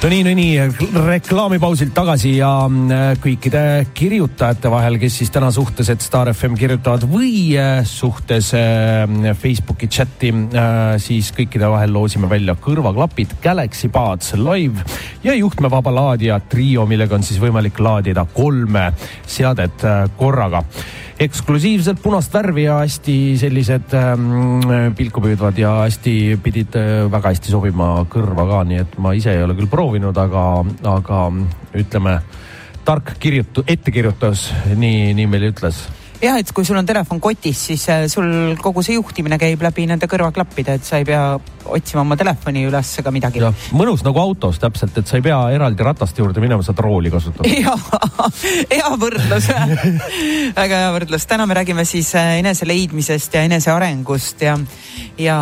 no nii, no nii, reklaamipausilt tagasi ja mm, kõikide kirjutajate vahel, kes siis täna suhtes, et Star FM kirjutavad või äh, suhtes äh, Facebooki chati, äh, siis kõikide vahel loosime välja kõrvaklapid Galaxy Buds Live ja juhtmevaba laadija trio, millega on siis võimalik laadida kolme seadet korraga eksklusiivselt punast värvi ja hästi sellised ähm, pilku püüdvad ja hästi pidid äh, väga hästi sobima kõrva ka, nii et ma ise ei ole küll proovinud, aga, aga ütleme, tark kirjutu-, ettekirjutus, nii, nii meile ütles jah, et kui sul on telefon kotis, siis äh, sul kogu see juhtimine käib läbi nende kõrvaklappide, et sa ei pea otsima oma telefoni üles ega midagi. mõnus nagu autos täpselt, et sa ei pea eraldi rataste juurde minema, saad rooli kasutada. <laughs> ja, hea võrdlus väga hea võrdlus. täna me räägime siis äh, enese leidmisest ja enesearengust ja, ja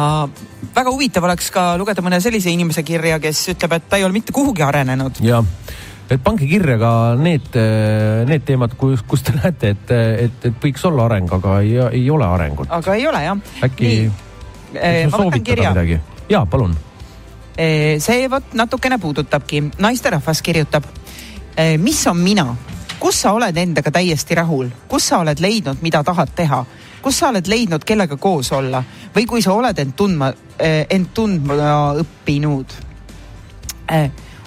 väga huvitav oleks ka lugeda mõne sellise inimese kirja, kes ütleb, et ta ei ole mitte kuhugi arenenud. jah et pange kirja ka need, need teemad, kus, kus te näete, et, et, et võiks olla areng, aga ei, ei ole arengut. aga ei ole jah. äkki eh, ma võtan kirja. ja palun. Eh, see vot natukene puudutabki, naisterahvas kirjutab. Mis on mina, kus sa oled endaga täiesti rahul, kus sa oled leidnud, mida tahad teha, kus sa oled leidnud, kellega koos olla või kui sa oled end tundma, end tundma õppinud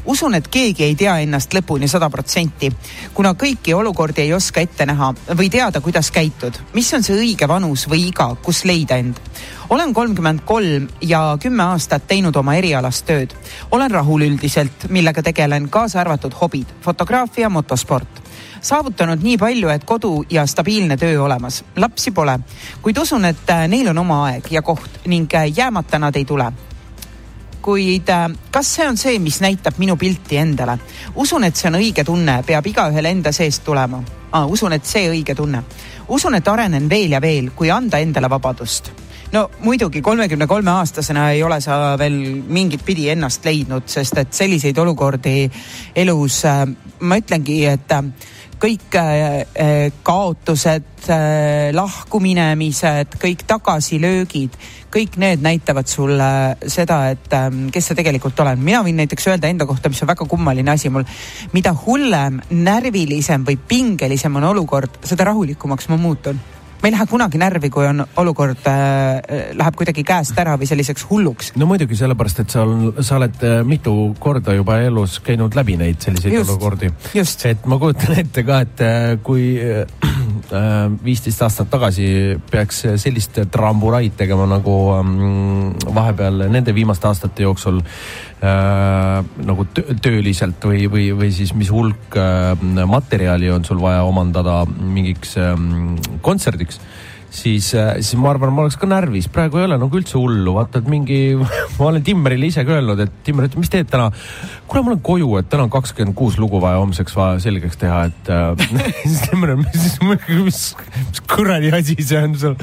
usun, et keegi ei tea ennast lõpuni sada protsenti, kuna kõiki olukordi ei oska ette näha või teada, kuidas käitud, mis on see õige vanus või iga, kus leida end. olen kolmkümmend kolm ja kümme aastat teinud oma erialast tööd. olen rahul üldiselt, millega tegelen, kaasa arvatud hobid, fotograafia, motosport saavutanud nii palju, et kodu ja stabiilne töö olemas. lapsi pole, kuid usun, et neil on oma aeg ja koht ning jäämata nad ei tule kuid äh, kas see on see, mis näitab minu pilti endale? usun, et see on õige tunne, peab igaühel enda seest tulema ah,. usun, et see õige tunne. usun, et arenen veel ja veel, kui anda endale vabadust. No muidugi kolmekümne kolme aastasena ei ole sa veel mingit pidi ennast leidnud, sest et selliseid olukordi elus äh, ma ütlengi, et äh, kõik äh, kaotused, lahkuminemised, kõik tagasilöögid, kõik need näitavad sulle seda, et kes sa tegelikult oled. mina võin näiteks öelda enda kohta, mis on väga kummaline asi mul. mida hullem, närvilisem või pingelisem on olukord, seda rahulikumaks ma muutun ma ei lähe kunagi närvi, kui on olukord äh,, läheb kuidagi käest ära või selliseks hulluks. no muidugi sellepärast, et sa, sa oled äh, mitu korda juba elus käinud läbi neid selliseid just, olukordi. et ma kujutan ette ka, et äh, kui äh, viisteist äh, aastat tagasi peaks sellist tramburaid tegema nagu ähm, vahepeal nende viimaste aastate jooksul äh, nagu tööliselt või, või, või siis mis hulk äh, materjali on sul vaja omandada mingiks äh, kontserdiks siis, äh, siis ma arvan, ma oleks ka närvis, praegu ei ole nagu üldse hullu, vaata, et mingi, <laughs> ma olen Timmerile ise ka öelnud, et Timmer ütleb, mis teed täna? kuule, ma olen koju, et täna on kakskümmend kuus lugu vaja homseks vaja selgeks teha, et äh, <laughs> siis Timmer, mis, mis, mis kuradi asi see on sul?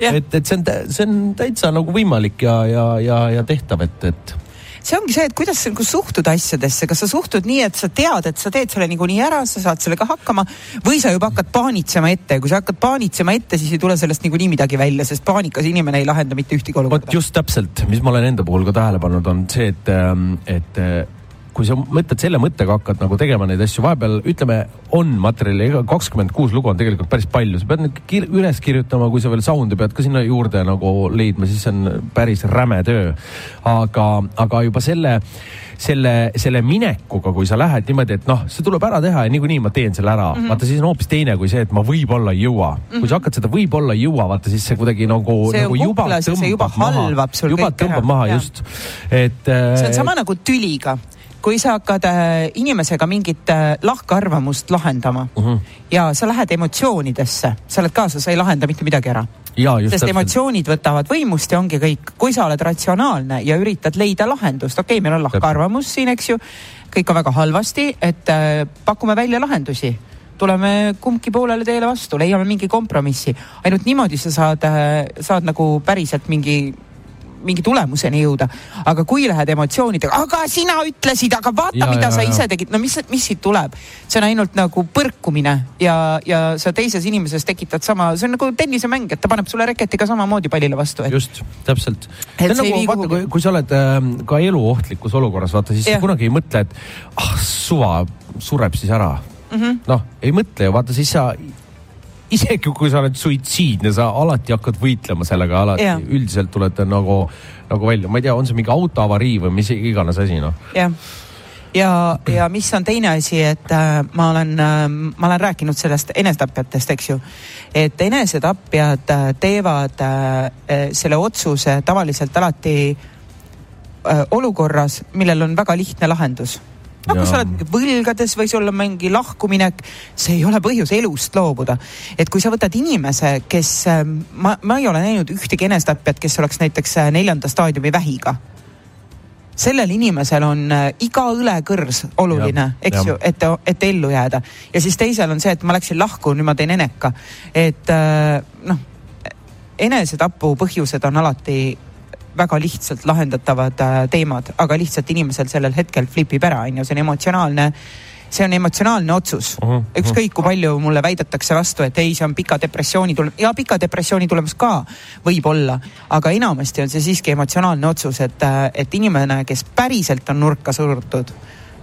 et, et see on, see on täitsa nagu võimalik ja, ja, ja, ja tehtav, et, et see ongi see, et kuidas sa nagu suhtud asjadesse, kas sa suhtud nii, et sa tead, et sa teed selle niikuinii ära, sa saad sellega hakkama või sa juba hakkad paanitsema ette. Ja kui sa hakkad paanitsema ette, siis ei tule sellest niikuinii midagi välja, sest paanikas inimene ei lahenda mitte ühtegi olukorda. vot just täpselt, mis ma olen enda puhul ka tähele pannud, on see, et, ähm, et kui sa mõtled selle mõttega hakkad nagu tegema neid asju, vahepeal ütleme, on materjali, ega kakskümmend kuus lugu on tegelikult päris palju, sa pead need kir üles kirjutama, kui sa veel sound'e pead ka sinna juurde nagu leidma, siis on päris räme töö. aga, aga juba selle selle, selle minekuga, kui sa lähed niimoodi, et noh, see tuleb ära teha ja niikuinii ma teen selle ära mm. -hmm. vaata, siis on hoopis teine kui see, et ma võib-olla ei jõua mm. -hmm. kui sa hakkad seda võib-olla ei jõua, vaata siis see kuidagi nagu, nagu juba tõmbab maha. juba tõmbab maha, just. et. see on sama nagu tüliga kui sa hakkad äh, inimesega mingit äh, lahkarvamust lahendama mhm. -huh. ja sa lähed emotsioonidesse, sa oled kaasa, sa ei lahenda mitte midagi ära. sest täpselt. emotsioonid võtavad võimust ja ongi kõik. kui sa oled ratsionaalne ja üritad leida lahendust, okei okay,, meil on lahkarvamus siin, eks ju, kõik on väga halvasti, et äh, pakume välja lahendusi tuleme kumbki poolele teele vastu, leiame mingi kompromissi. ainult niimoodi sa saad, äh, saad nagu päriselt mingi mingi tulemuseni jõuda. aga kui lähed emotsioonidega, aga sina ütlesid, aga vaata, mida ja, sa ja. ise tegid, no mis, mis siit tuleb? see on ainult nagu põrkumine ja, ja sa teises inimeses tekitad sama, see on nagu tennisemäng, et ta paneb sulle reketiga samamoodi pallile vastu et.... just, täpselt. nagu, vaata, kui, kui sa oled äh, ka eluohtlikus olukorras, vaata siis ja. kunagi ei mõtle, et ah suva, sureb siis ära mm -hmm.. noh, ei mõtle ju, vaata siis sa isegi kui sa oled suitsiidne, sa alati hakkad võitlema sellega, alati ja. üldiselt tuled nagu, nagu välja, ma ei tea, on see mingi autoavarii või mis iganes asi, noh. jah ja, ja mis on teine asi, et äh, ma olen äh,, ma olen rääkinud sellest enesetapjatest, eks ju. et enesetapjad äh, teevad äh, äh, selle otsuse tavaliselt alati äh, olukorras, millel on väga lihtne lahendus noh, kui sa oled võlgades või sul on mingi lahkuminek, see ei ole põhjus elust loobuda. et kui sa võtad inimese, kes, ähm, ma, ma ei ole näinud ühtegi enesetapjat, kes oleks näiteks äh, neljanda staadiumi vähiga sellel inimesel on äh, iga õlekõrs oluline, eks ju, et, et ellu jääda. ja siis teisel on see, et ma läksin lahku, nüüd ma teen eneka. et äh, noh, enesetapu põhjused on alati väga lihtsalt lahendatavad äh, teemad, aga lihtsalt inimesel sellel hetkel flipib ära, on ju, see on emotsionaalne see on emotsionaalne otsus uh. -huh, ükskõik kui palju mulle väidetakse vastu, et ei, see on pika depressiooni tulemus ja pika depressiooni tulemus ka võib olla, aga enamasti on see siiski emotsionaalne otsus, et, äh, et inimene, kes päriselt on nurka surutud,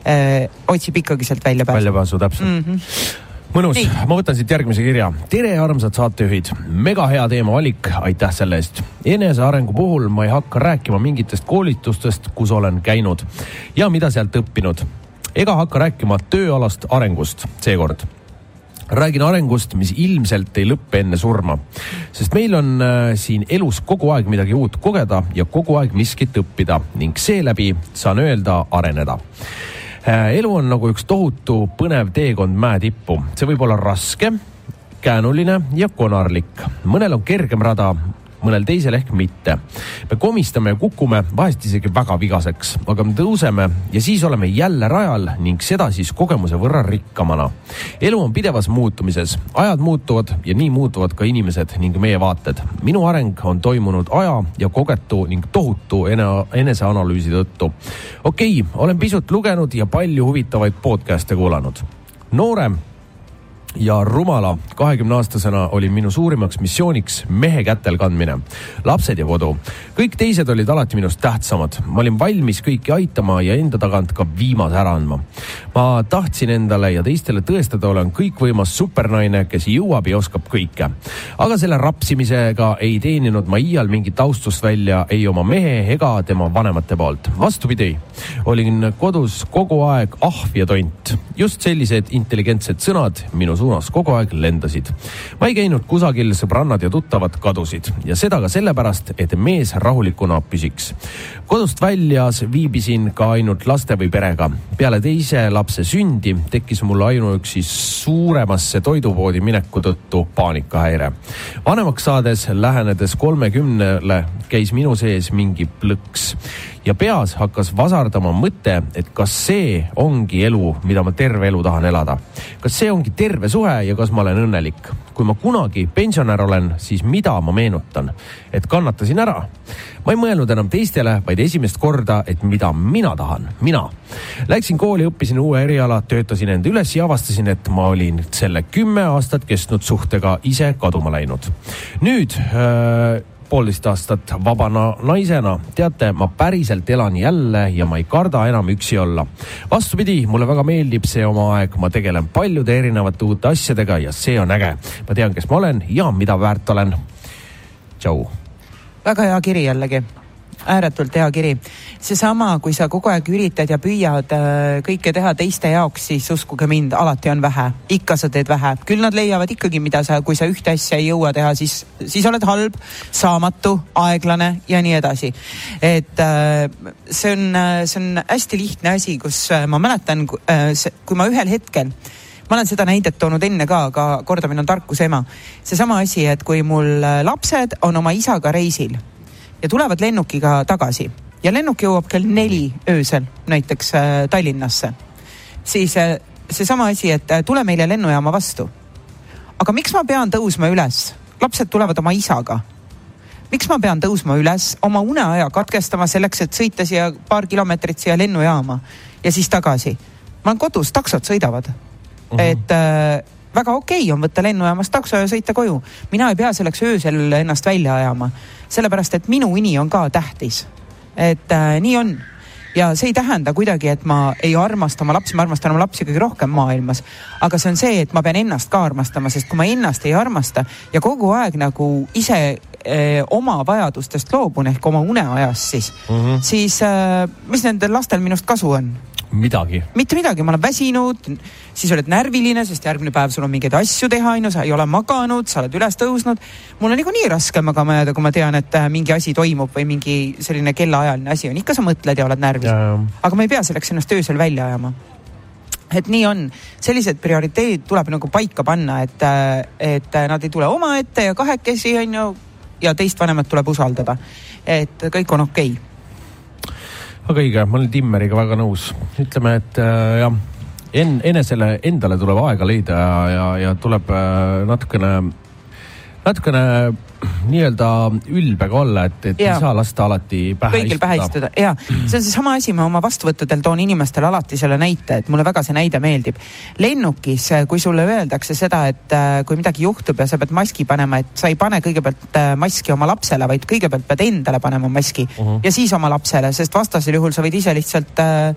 äh, otsib ikkagi sealt väljapääsu. väljapääsu, täpselt mm. -hmm mõnus, ma võtan siit järgmise kirja. tere, armsad saatejuhid, mega hea teemavalik, aitäh selle eest. enesearengu puhul ma ei hakka rääkima mingitest koolitustest, kus olen käinud ja mida sealt õppinud. ega hakka rääkima tööalast arengust seekord räägin arengust, mis ilmselt ei lõppe enne surma. sest meil on äh, siin elus kogu aeg midagi uut kogeda ja kogu aeg miskit õppida ning seeläbi saan öelda areneda elu on nagu üks tohutu põnev teekond mäetippu, see võib olla raske, käänuline ja konarlik. mõnel on kergem rada, mõnel teisel ehk mitte. me komistame ja kukume vahest isegi väga vigaseks, aga me tõuseme ja siis oleme jälle rajal ning seda siis kogemuse võrra rikkamana. elu on pidevas muutumises, ajad muutuvad ja nii muutuvad ka inimesed ning meie vaated. minu areng on toimunud aja ja kogetu ning tohutu ene, eneseanalüüsi tõttu. okei okay,, olen pisut lugenud ja palju huvitavaid podcast'e kuulanud. noorem ja rumala kahekümne aastasena oli minu suurimaks missiooniks mehe kätel kandmine. lapsed ja kodu, kõik teised olid alati minust tähtsamad. ma olin valmis kõiki aitama ja enda tagant ka viimase ära andma. ma tahtsin endale ja teistele tõestada, olen kõikvõimas supernaine, kes jõuab ja oskab kõike. aga selle rapsimisega ei teeninud ma iial mingit austust välja ei oma mehe ega tema vanemate poolt. vastupidi, olin kodus kogu aeg ahv ja tont. just sellised intelligentsed sõnad minu suunas kogu aeg lendasid. ma ei käinud kusagil, sõbrannad ja tuttavad kadusid ja seda ka sellepärast, et mees rahulikuna püsiks. kodust väljas viibisin ka ainult laste või perega. peale teise lapse sündi tekkis mul ainuüksi suuremasse toidupoodi mineku tõttu paanikahäire. vanemaks saades, lähenedes kolmekümnele, käis minu sees mingi plõks ja peas hakkas vasardama mõte, et kas see ongi elu, mida ma terve elu tahan elada. kas see ongi terve suhe ja kas ma olen õnnelik? kui ma kunagi pensionär olen, siis mida ma meenutan? et kannatasin ära. ma ei mõelnud enam teistele, vaid esimest korda, et mida mina tahan, mina. Läksin kooli, õppisin uue eriala, töötasin end üles ja avastasin, et ma olin selle kümme aastat kestnud suhtega ise kaduma läinud. nüüd äh, poolteist aastat vabana naisena. teate, ma päriselt elan jälle ja ma ei karda enam üksi olla. vastupidi, mulle väga meeldib see oma aeg, ma tegelen paljude erinevate uute asjadega ja see on äge. ma tean, kes ma olen ja mida väärt olen. tšau. väga hea kiri jällegi ääretult hea kiri. seesama, kui sa kogu aeg üritad ja püüad äh, kõike teha teiste jaoks, siis uskuge mind, alati on vähe, ikka sa teed vähe, küll nad leiavad ikkagi, mida sa, kui sa ühte asja ei jõua teha, siis, siis oled halb, saamatu, aeglane ja nii edasi. et äh, see on, see on hästi lihtne asi, kus äh, ma mäletan, kui ma ühel hetkel ma olen seda näidet toonud enne ka, aga kordamine on tarkuse ema. seesama asi, et kui mul lapsed on oma isaga reisil ja tulevad lennukiga tagasi ja lennuk jõuab kell neli öösel näiteks äh, Tallinnasse, siis äh, seesama asi, et äh, tule meile lennujaama vastu. aga miks ma pean tõusma üles? lapsed tulevad oma isaga. miks ma pean tõusma üles, oma uneaja katkestama selleks, et sõita siia paar kilomeetrit siia lennujaama ja siis tagasi? ma olen kodus, taksod sõidavad uh. -huh. et äh, väga okei okay on võtta lennujaamast takso ja sõita koju. mina ei pea selleks öösel ennast välja ajama sellepärast et minu uni on ka tähtis. et äh, nii on ja see ei tähenda kuidagi, et ma ei armasta oma lapsi, ma armastan oma lapsi kõige rohkem maailmas. aga see on see, et ma pean ennast ka armastama, sest kui ma ennast ei armasta ja kogu aeg nagu ise eh, oma vajadustest loobun ehk oma uneajast siis mm, -hmm. siis eh, mis nendel lastel minust kasu on? Midagi. mitte midagi, ma olen väsinud, siis oled närviline, sest järgmine päev sul on mingeid asju teha, on ju, sa ei ole maganud, sa oled üles tõusnud. mul on niikuinii raske magama jääda, kui ma tean, et äh, mingi asi toimub või mingi selline kellaajaline asi on, ikka sa mõtled ja oled närvis. aga ma ei pea selleks ennast öösel välja ajama et nii on, sellised prioriteedid tuleb nagu paika panna, et, äh, et äh, nad ei tule omaette ja kahekesi on ju ja teist vanemat tuleb usaldada. et kõik on okei okay väga õige, ma olen Timmeriga väga nõus. ütleme, et äh, jah, en-, enesele endale tuleb aega leida ja, ja, ja tuleb äh, natukene, natukene nii-öelda ülbe ka olla, et, et ja. ei saa lasta alati pähe kõigil pähe istuda ja see on seesama asi, ma oma vastuvõttudel toon inimestele alati selle näite, et mulle väga see näide meeldib. lennukis, kui sulle öeldakse seda, et äh, kui midagi juhtub ja sa pead maski panema, et sa ei pane kõigepealt äh, maski oma lapsele, vaid kõigepealt pead endale panema maski uh -huh. ja siis oma lapsele, sest vastasel juhul sa võid ise lihtsalt äh,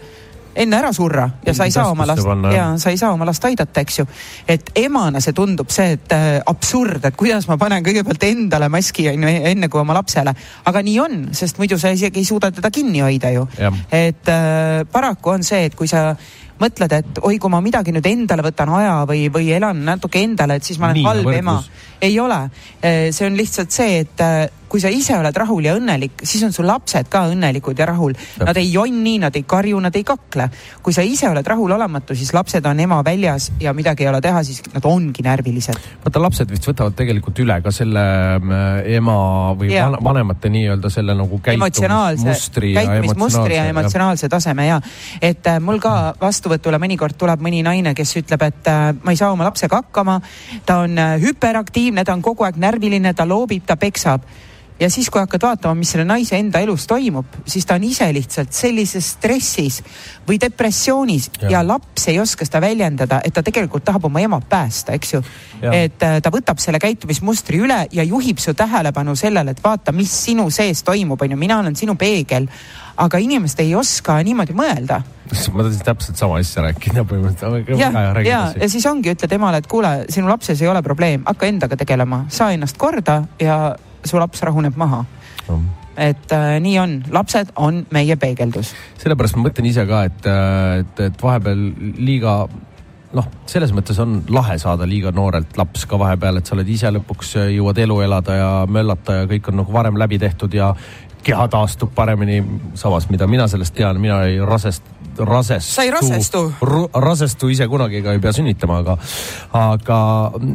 enne ära surra ja sa ei saa oma last, ja sa ei saa oma last aidata, eks ju. et emana see tundub see, et äh, absurd, et kuidas ma panen kõigepealt endale maski on ju enne kui oma lapsele. aga nii on, sest muidu sa isegi ei suuda teda kinni hoida ju. et äh, paraku on see, et kui sa mõtled, et oi, kui ma midagi nüüd endale võtan aja või, või elan natuke endale, et siis ma olen nii, halb ema. ei ole, äh, see on lihtsalt see, et äh, kui sa ise oled rahul ja õnnelik, siis on su lapsed ka õnnelikud ja rahul. Nad ei jonni, nad ei karju, nad ei kakle. kui sa ise oled rahulolematu, siis lapsed on ema väljas ja midagi ei ole teha, siis nad ongi närvilised. vaata, lapsed vist võtavad tegelikult üle ka selle äh, ema või ja. vanemate nii-öelda selle nagu käitumismustri ja emotsionaalse, ja emotsionaalse taseme ja et äh, mul ka vastuvõtule mõnikord tuleb mõni naine, kes ütleb, et äh, ma ei saa oma lapsega hakkama. ta on äh, hüperaktiivne, ta on kogu aeg närviline, ta loobib, ta peksab ja siis, kui hakkad vaatama, mis selle naise enda elus toimub, siis ta on ise lihtsalt sellises stressis või depressioonis ja, ja laps ei oska seda väljendada, et ta tegelikult tahab oma ema päästa, eks ju. et äh, ta võtab selle käitumismustri üle ja juhib su tähelepanu sellele, et vaata, mis sinu sees toimub, on ju, mina olen sinu peegel. aga inimesed ei oska niimoodi mõelda ma tahtsin täpselt sama asja rääkida põhimõtteliselt. ja, ja, ja siis ongi, ütled emale, et kuule, sinu lapses ei ole probleem, hakka endaga tegelema, saa ennast korda ja su laps rahuneb maha no et äh, nii on, lapsed on meie peegeldus. sellepärast ma mõtlen ise ka, et, äh, et, et vahepeal liiga noh, selles mõttes on lahe saada liiga noorelt laps ka vahepeal, et sa oled ise lõpuks äh, jõuad elu elada ja möllata ja kõik on nagu varem läbi tehtud ja keha taastub paremini. samas, mida mina sellest tean, mina ei rasest, rasestu. sa ei rasestu? rasestu ise kunagi ka ei pea sünnitama, aga, aga,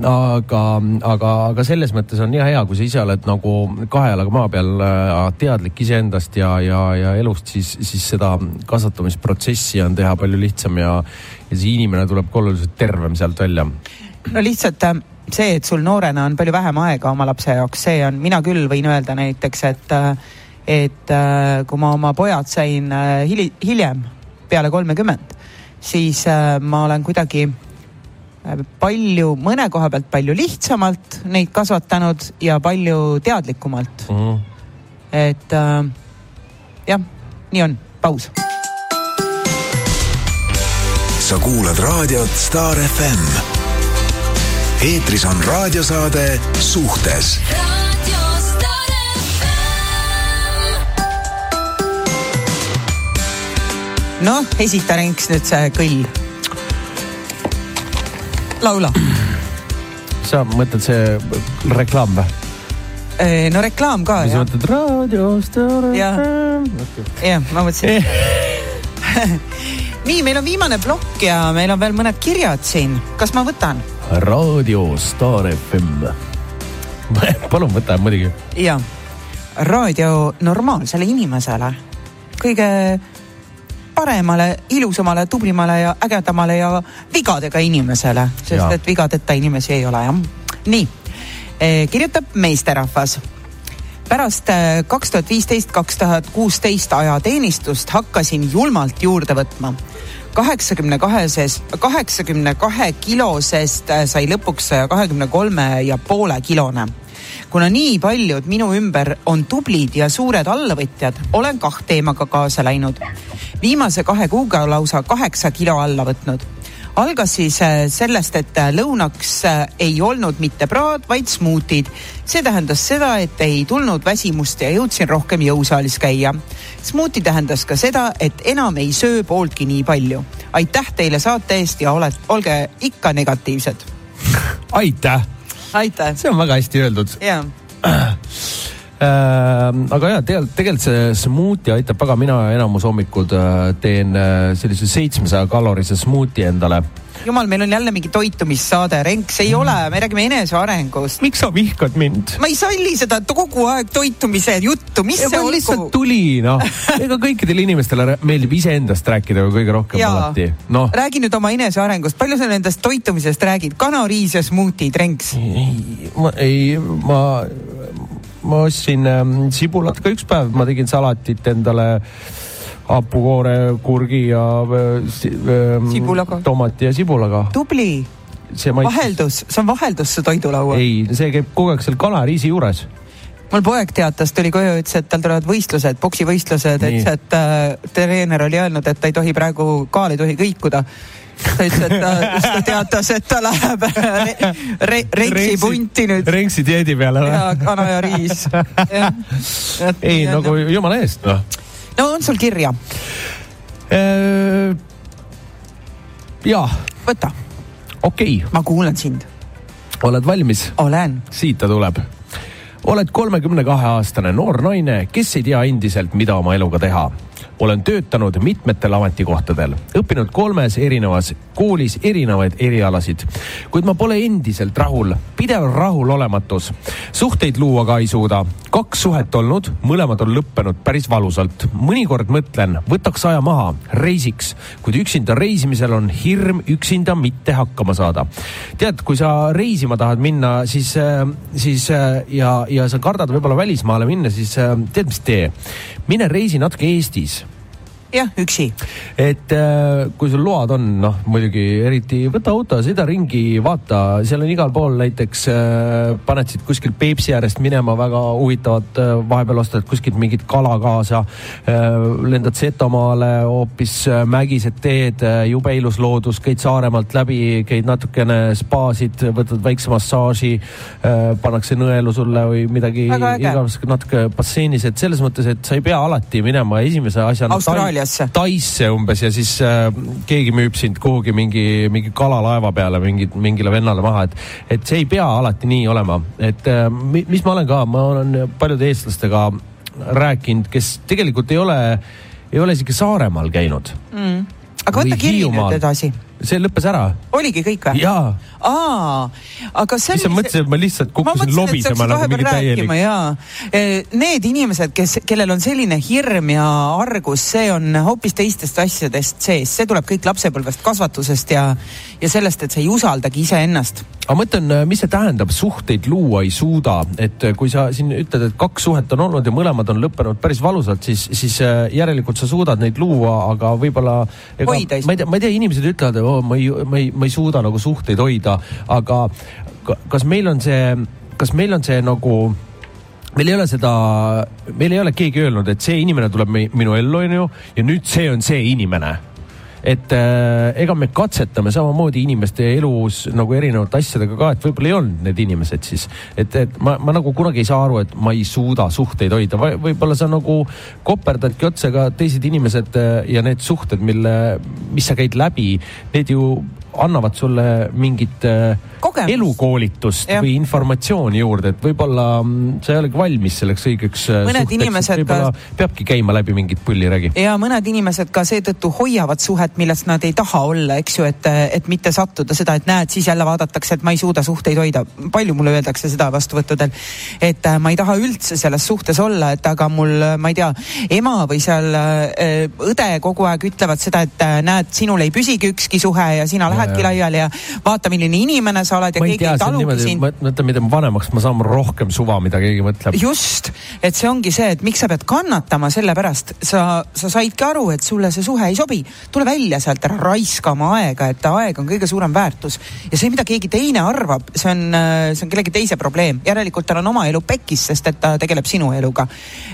aga, aga, aga selles mõttes on nii hea, kui sa ise oled nagu kahe jalaga maa peal äh, teadlik iseendast ja, ja, ja elust, siis, siis seda kasvatamisprotsessi on teha palju lihtsam ja, ja see inimene tuleb ka oluliselt tervem sealt välja. no lihtsalt äh, see, et sul noorena on palju vähem aega oma lapse jaoks, see on, mina küll võin öelda näiteks, et äh, et kui ma oma pojad sain hili, hiljem peale kolmekümmend, siis äh, ma olen kuidagi äh, palju, mõne koha pealt palju lihtsamalt neid kasvatanud ja palju teadlikumalt mm. -hmm. et äh, jah, nii on, paus. sa kuulad raadiot Star FM. eetris on raadiosaade Suhtes noh, esita Renks nüüd see kõll. laula. sa mõtled see reklaam või? no reklaam ka. mis sa mõtled raadiost? jah, jah, ma mõtlesin <laughs> nii, meil on viimane plokk ja meil on veel mõned kirjad siin, kas ma võtan? raadio Star FM. palun võta muidugi. ja, raadio normaalsele inimesele kõige paremale, ilusamale, tublimale ja ägedamale ja vigadega inimesele, sest ja. et vigadeta inimesi ei ole jah. nii eh,, kirjutab meesterahvas pärast eh, kaks tuhat viisteist, kaks tuhat kuusteist ajateenistust hakkasin julmalt juurde võtma. kaheksakümne kaheses, kaheksakümne kahe kilosest eh, sai lõpuks saja kahekümne kolme ja poole kilone kuna nii paljud minu ümber on tublid ja suured allavõtjad, olen kah teemaga kaasa läinud. Viimase kahe kuuga lausa kaheksa kilo alla võtnud algas siis äh, sellest, et äh, lõunaks äh, ei olnud mitte praad, vaid smuutid. see tähendas seda, et ei tulnud väsimust ja jõudsin rohkem jõusaalis käia. smuuti tähendas ka seda, et enam ei söö pooltki nii palju. aitäh teile saate eest ja oled, olge ikka negatiivsed. <laughs> aitäh aitäh. see on väga hästi öeldud. jaa <clears throat> aga ja tegelikult, tegelikult see smuuti aitab väga, mina enamus hommikud äh, teen äh, sellise seitsmesaja kalorise smuuti endale jumal, meil on jälle mingi toitumissaade, Renks, ei ole, me räägime enesearengust. miks sa vihkad mind? ma ei salli seda kogu aeg toitumise juttu, mis ja see olgu? lihtsalt tuli, noh. ega kõikidele inimestele meeldib iseendast rääkida ju kõige rohkem Jaa. alati no.. räägi nüüd oma enesearengust, palju sa nendest toitumisest räägid, kanariis ja smuutid, Renks? ei, ma ei, ma, ma ostsin ähm, sibulat ka üks päev, ma tegin salatit endale hapukoore, kurgi ja äh, sibulaga. tomati ja sibulaga. tubli. vaheldus, see on vaheldus su toidulaua. ei, see käib kogu aeg seal kanariisi juures mul poeg teatas, tuli koju, ütles, et tal tulevad võistlused, poksivõistlused, ütles, et äh, treener oli öelnud, et ta ei tohi praegu, kaal ei tohi kõikuda ta ütles, et ta, <laughs> ta teatas, et ta läheb re, re, Renksi punti nüüd. Renksi dieedi peale või? jaa, kana ja riis. ei, nagu jumala eest noh no on sul kirja? Äh, jaa. võta. okei okay.. ma kuulan sind. oled valmis? olen. siit ta tuleb. oled kolmekümne kahe aastane noor naine, kes ei tea endiselt, mida oma eluga teha olen töötanud mitmetel ametikohtadel, õppinud kolmes erinevas koolis erinevaid erialasid, kuid ma pole endiselt rahul, pidev rahulolematus. suhteid luua ka ei suuda, kaks suhet olnud, mõlemad on lõppenud päris valusalt. mõnikord mõtlen, võtaks aja maha, reisiks, kuid üksinda reisimisel on hirm üksinda mitte hakkama saada. tead, kui sa reisima tahad minna, siis, äh, siis äh, ja, ja sa kardad võib-olla välismaale minna, siis äh, tead, mis tee? mine reisi natuke Eestis jah, üksi. et äh, kui sul load on, noh muidugi eriti võta auto, sõida ringi, vaata, seal on igal pool näiteks äh, paned siit kuskilt Peipsi äärest minema väga huvitavat äh,, vahepeal ostad kuskilt mingit kala kaasa lendad Setomaale hoopis mägised teed jube ilus loodus, käid Saaremaalt läbi, käid natukene spaasid, võtad väikse massaaži pannakse nõelu sulle või midagi igavesest natuke basseinis, et selles mõttes, et sa ei pea alati minema esimese asjana. Austraalia Taisse. Taisse umbes ja siis äh, keegi müüb sind kuhugi mingi, mingi kalalaeva peale mingi, mingile vennale maha, et, et see ei pea alati nii olema, et äh, mis ma olen ka, ma olen paljude eestlastega rääkinud, kes tegelikult ei ole, ei ole isegi Saaremaal käinud. Mm.. aga võta kiri nüüd edasi see lõppes ära. oligi kõik või? jaa. aa, aga see mis sa mõtlesid, et ma lihtsalt kukkusin lobisema nagu mingi täielik? jaa. E, need inimesed, kes, kellel on selline hirm ja argus, see on hoopis teistest asjadest sees, see tuleb kõik lapsepõlvest, kasvatusest ja, ja sellest, et sa ei usaldagi iseennast. aga ma mõtlen, mis see tähendab, suhteid luua ei suuda, et kui sa siin ütled, et kaks suhet on olnud ja mõlemad on lõppenud päris valusalt, siis, siis äh, järelikult sa suudad neid luua, aga võib-olla. ma ei tea, ma ei tea, inimesed ütlevad oo, ma ei, ma ei, ma ei suuda nagu suhteid hoida, aga kas meil on see, kas meil on see nagu meil ei ole seda, meil ei ole keegi öelnud, et see inimene tuleb minu ellu, onju, ja nüüd see on see inimene et äh, ega me katsetame samamoodi inimeste elus nagu erinevate asjadega ka, et võib-olla ei olnud need inimesed siis. et, et ma, ma nagu kunagi ei saa aru, et ma ei suuda suhteid hoida, võib-olla sa nagu koperdadki otsa ka teised inimesed äh, ja need suhted, mille, mis sa käid läbi, need ju annavad sulle mingit äh, Kogemus. elukoolitust ja. või informatsiooni juurde, et võib-olla mm, sa ei olegi valmis selleks õigeks äh, mõned suhteks, inimesed ka. peabki käima läbi mingit pulliregi. ja mõned inimesed ka seetõttu hoiavad suhet, milles nad ei taha olla, eks ju, et, et mitte sattuda seda, et näed, siis jälle vaadatakse, et ma ei suuda suhteid hoida. palju mulle öeldakse seda vastuvõttudel, et äh, ma ei taha üldse selles suhtes olla, et aga mul, ma ei tea, ema või seal õde kogu aeg ütlevad seda, et näed, sinul ei püsigi ükski suhe ja sina lähedki lähedki laiali ja vaata, milline inimene sa oled ja keegi tea, ei talugi sind. mõtle, mida vanemaks ma saan, rohkem suva, mida keegi mõtleb. just, et see ongi see, et miks sa pead kannatama selle pärast, sa, sa saidki aru, et sulle see suhe ei sobi. tule välja sealt, ära raiska oma aega, et aeg on kõige suurem väärtus. ja see, mida keegi teine arvab, see on, see on kellegi teise probleem. järelikult tal on oma elu pekkis, sest et ta tegeleb sinu eluga.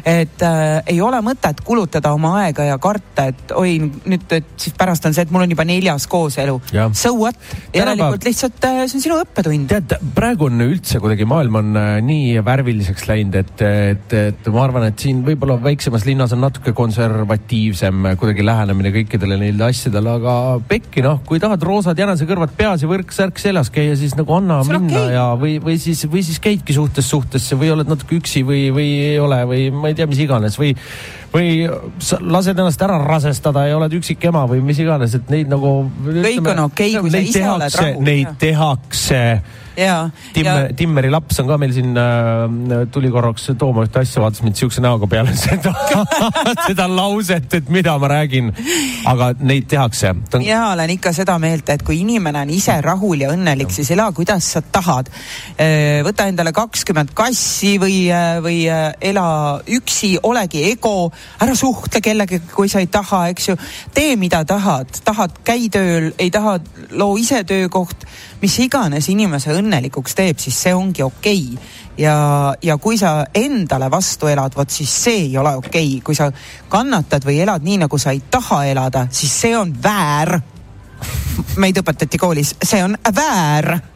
et äh, ei ole mõtet kulutada oma aega ja karta, et oi, nüüd, et siis pärast on see, et mul on juba neljas kooselu so what, järelikult lihtsalt äh, see on sinu õppetund. tead, praegu on üldse kuidagi maailm on äh, nii värviliseks läinud, et, et, et ma arvan, et siin võib-olla väiksemas linnas on natuke konservatiivsem kuidagi lähenemine kõikidele neile asjadele, aga pekki noh, kui tahad roosad jänesekõrvad peas ja võrk-särk seljas käia, siis nagu anna see minna okay. ja või, või siis, või siis käidki suhtest suhtesse või oled natuke üksi või, või ei ole või ma ei tea, mis iganes või või lased ennast ära rasestada ja oled üksik ema või mis iganes, et neid nagu. kõik on okei okay,, kui sa ise tehakse, oled rahul. Neid tehakse Timmer, Timmeri laps on ka meil siin äh,, tuli korraks tooma ühte asja, vaatas mind siukse näoga peale <laughs> seda seda lauset, et mida ma räägin. aga neid tehakse on.... mina olen ikka seda meelt, et kui inimene on ise rahul ja õnnelik, siis ela, kuidas sa tahad. Äh, võta endale kakskümmend kassi või, äh, või äh, ela üksi, olegi ego, ära suhtle kellegagi, kui sa ei taha, eks ju. tee, mida tahad, tahad, käi tööl, ei taha, loo ise töökoht, mis iganes inimese õnne õnnelikuks teeb, siis see ongi okei okay. ja, ja kui sa endale vastu elad, vot siis see ei ole okei okay., kui sa kannatad või elad nii, nagu sa ei taha elada, siis see on väär. meid õpetati koolis, see on väär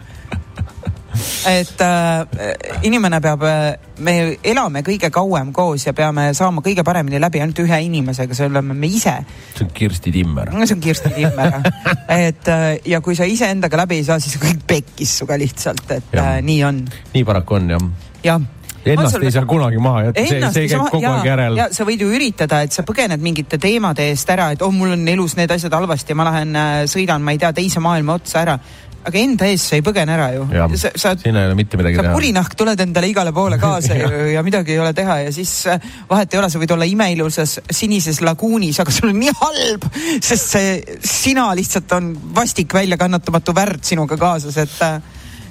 et äh, inimene peab, äh, me elame kõige kauem koos ja peame saama kõige paremini läbi ainult ühe inimesega, see oleme me ise. see on Kirsti Timmer. see on Kirsti Timmer <laughs> et äh, ja kui sa iseendaga läbi ei saa, siis kõik pekkis sinuga lihtsalt, et ja. äh, nii on. nii paraku on jah. jah ennast sul... ei saa kunagi maha jätta, see, see käib kogu aeg järel. ja sa võid ju üritada, et sa põgened mingite teemade eest ära, et oh, mul on elus need asjad halvasti ja ma lähen äh, sõidan, ma ei tea, teise maailma otsa ära aga enda eest sa ei põgene ära ju. sa, sa, siin ei ole mitte midagi teha. sa purinahk tuled endale igale poole kaasa ja. ju <laughs> ja midagi ei ole teha ja siis äh, vahet ei ole, sa võid olla imeilusas sinises laguunis, aga sul on nii halb, sest see sina lihtsalt on vastik väljakannatamatu värd sinuga kaasas, et äh,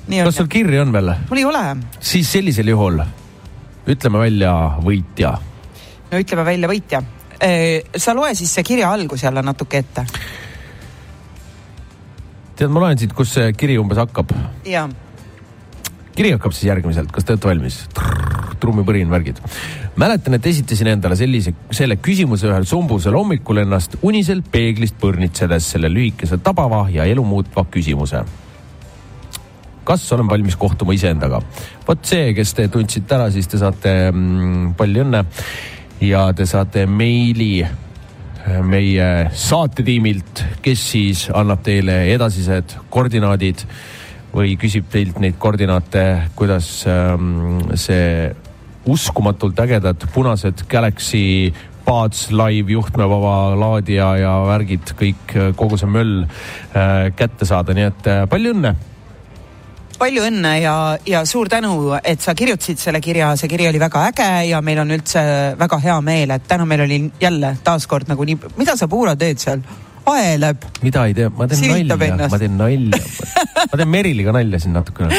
nii on. kas sul kirja on veel? mul ei ole. siis sellisel juhul ütleme välja võitja. no ütleme välja võitja. Äh, sa loe siis see kirja algus jälle natuke ette tead, ma loen siit, kus see kiri umbes hakkab. jaa. kiri hakkab siis järgmiselt, kas te olete valmis? trummipõrin, värgid. mäletan, et esitasin endale sellise, selle küsimuse ühel sumbusel hommikul ennast uniselt peeglist põrnitsedes selle lühikese tabava ja elumuutva küsimuse kas olen valmis kohtuma iseendaga. vot see, kes te tundsite ära, siis te saate mm, palju õnne ja te saate meili meie saatetiimilt, kes siis annab teile edasised koordinaadid või küsib teilt neid koordinaate, kuidas ähm, see uskumatult ägedad punased Galaxy Buds Live juhtmevaba laadija ja värgid, kõik, kogu see möll äh, kätte saada, nii et äh, palju õnne palju õnne ja, ja suur tänu, et sa kirjutasid selle kirja, see kiri oli väga äge ja meil on üldse väga hea meel, et täna meil oli jälle taaskord nagu nii, mida sa, Puura, teed seal? Aeleb. mida ei tee, ma teen Silitab nalja, ma teen nalja ma teen Meriliga nalja siin natukene.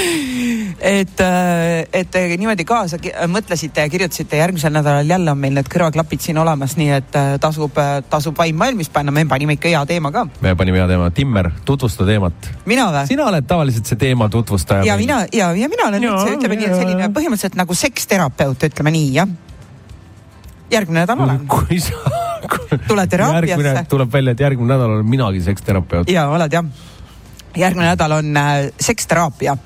et, äh, et niimoodi kaasa mõtlesite ja kirjutasite, järgmisel nädalal jälle on meil need kõrvaklapid siin olemas, nii et äh, tasub, äh, tasub vaim valmis panna, me panime ikka hea teema ka. me panime hea teema, Timmer, tutvusta teemat. mina või? sina oled tavaliselt see teema tutvustaja. ja mina ja, ja mina olen üldse, ütleme nii, et selline põhimõtteliselt nagu seksterapeut, ütleme nii, jah. järgmine nädal olen. kui sa <laughs> tule teraapiasse. tuleb välja, et järgmine nädal olen minagi seksterapeut. ja oled jah järgmine nädal on äh, seksteraapia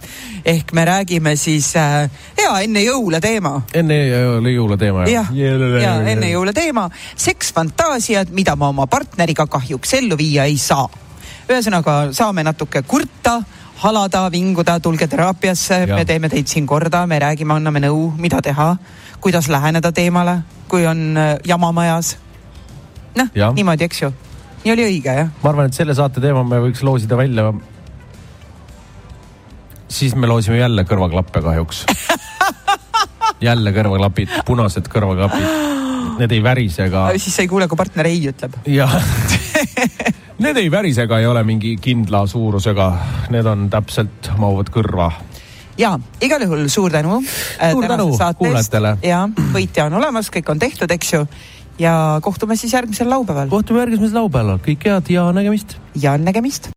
ehk me räägime siis äh, ja enne jõule teema. enne jõule teema jah? jah, ja enne jõule teema, seksfantaasiad, mida ma oma partneriga kahjuks ellu viia ei saa. ühesõnaga saame natuke kurta halada, vinguda, tulge teraapiasse, me teeme teid siin korda, me räägime, anname nõu, mida teha, kuidas läheneda teemale, kui on äh, jama majas noh, niimoodi, eks ju. nii oli õige, jah. ma arvan, et selle saate teema me võiks loosida välja. siis me loosime jälle kõrvaklappe kahjuks <laughs> jälle kõrvaklapid, punased kõrvaklapid. Need ei värise ega. siis sa ei kuule, kui partner ei ütleb. jah <laughs> Need ei värise ega ei ole mingi kindla suurusega, need on täpselt, mahuvad kõrva ja igal juhul suur tänu. suur tänu kuulajatele. ja võitja on olemas, kõik on tehtud, eks ju ja kohtume siis järgmisel laupäeval. kohtume järgmisel laupäeval, kõike head ja nägemist. ja nägemist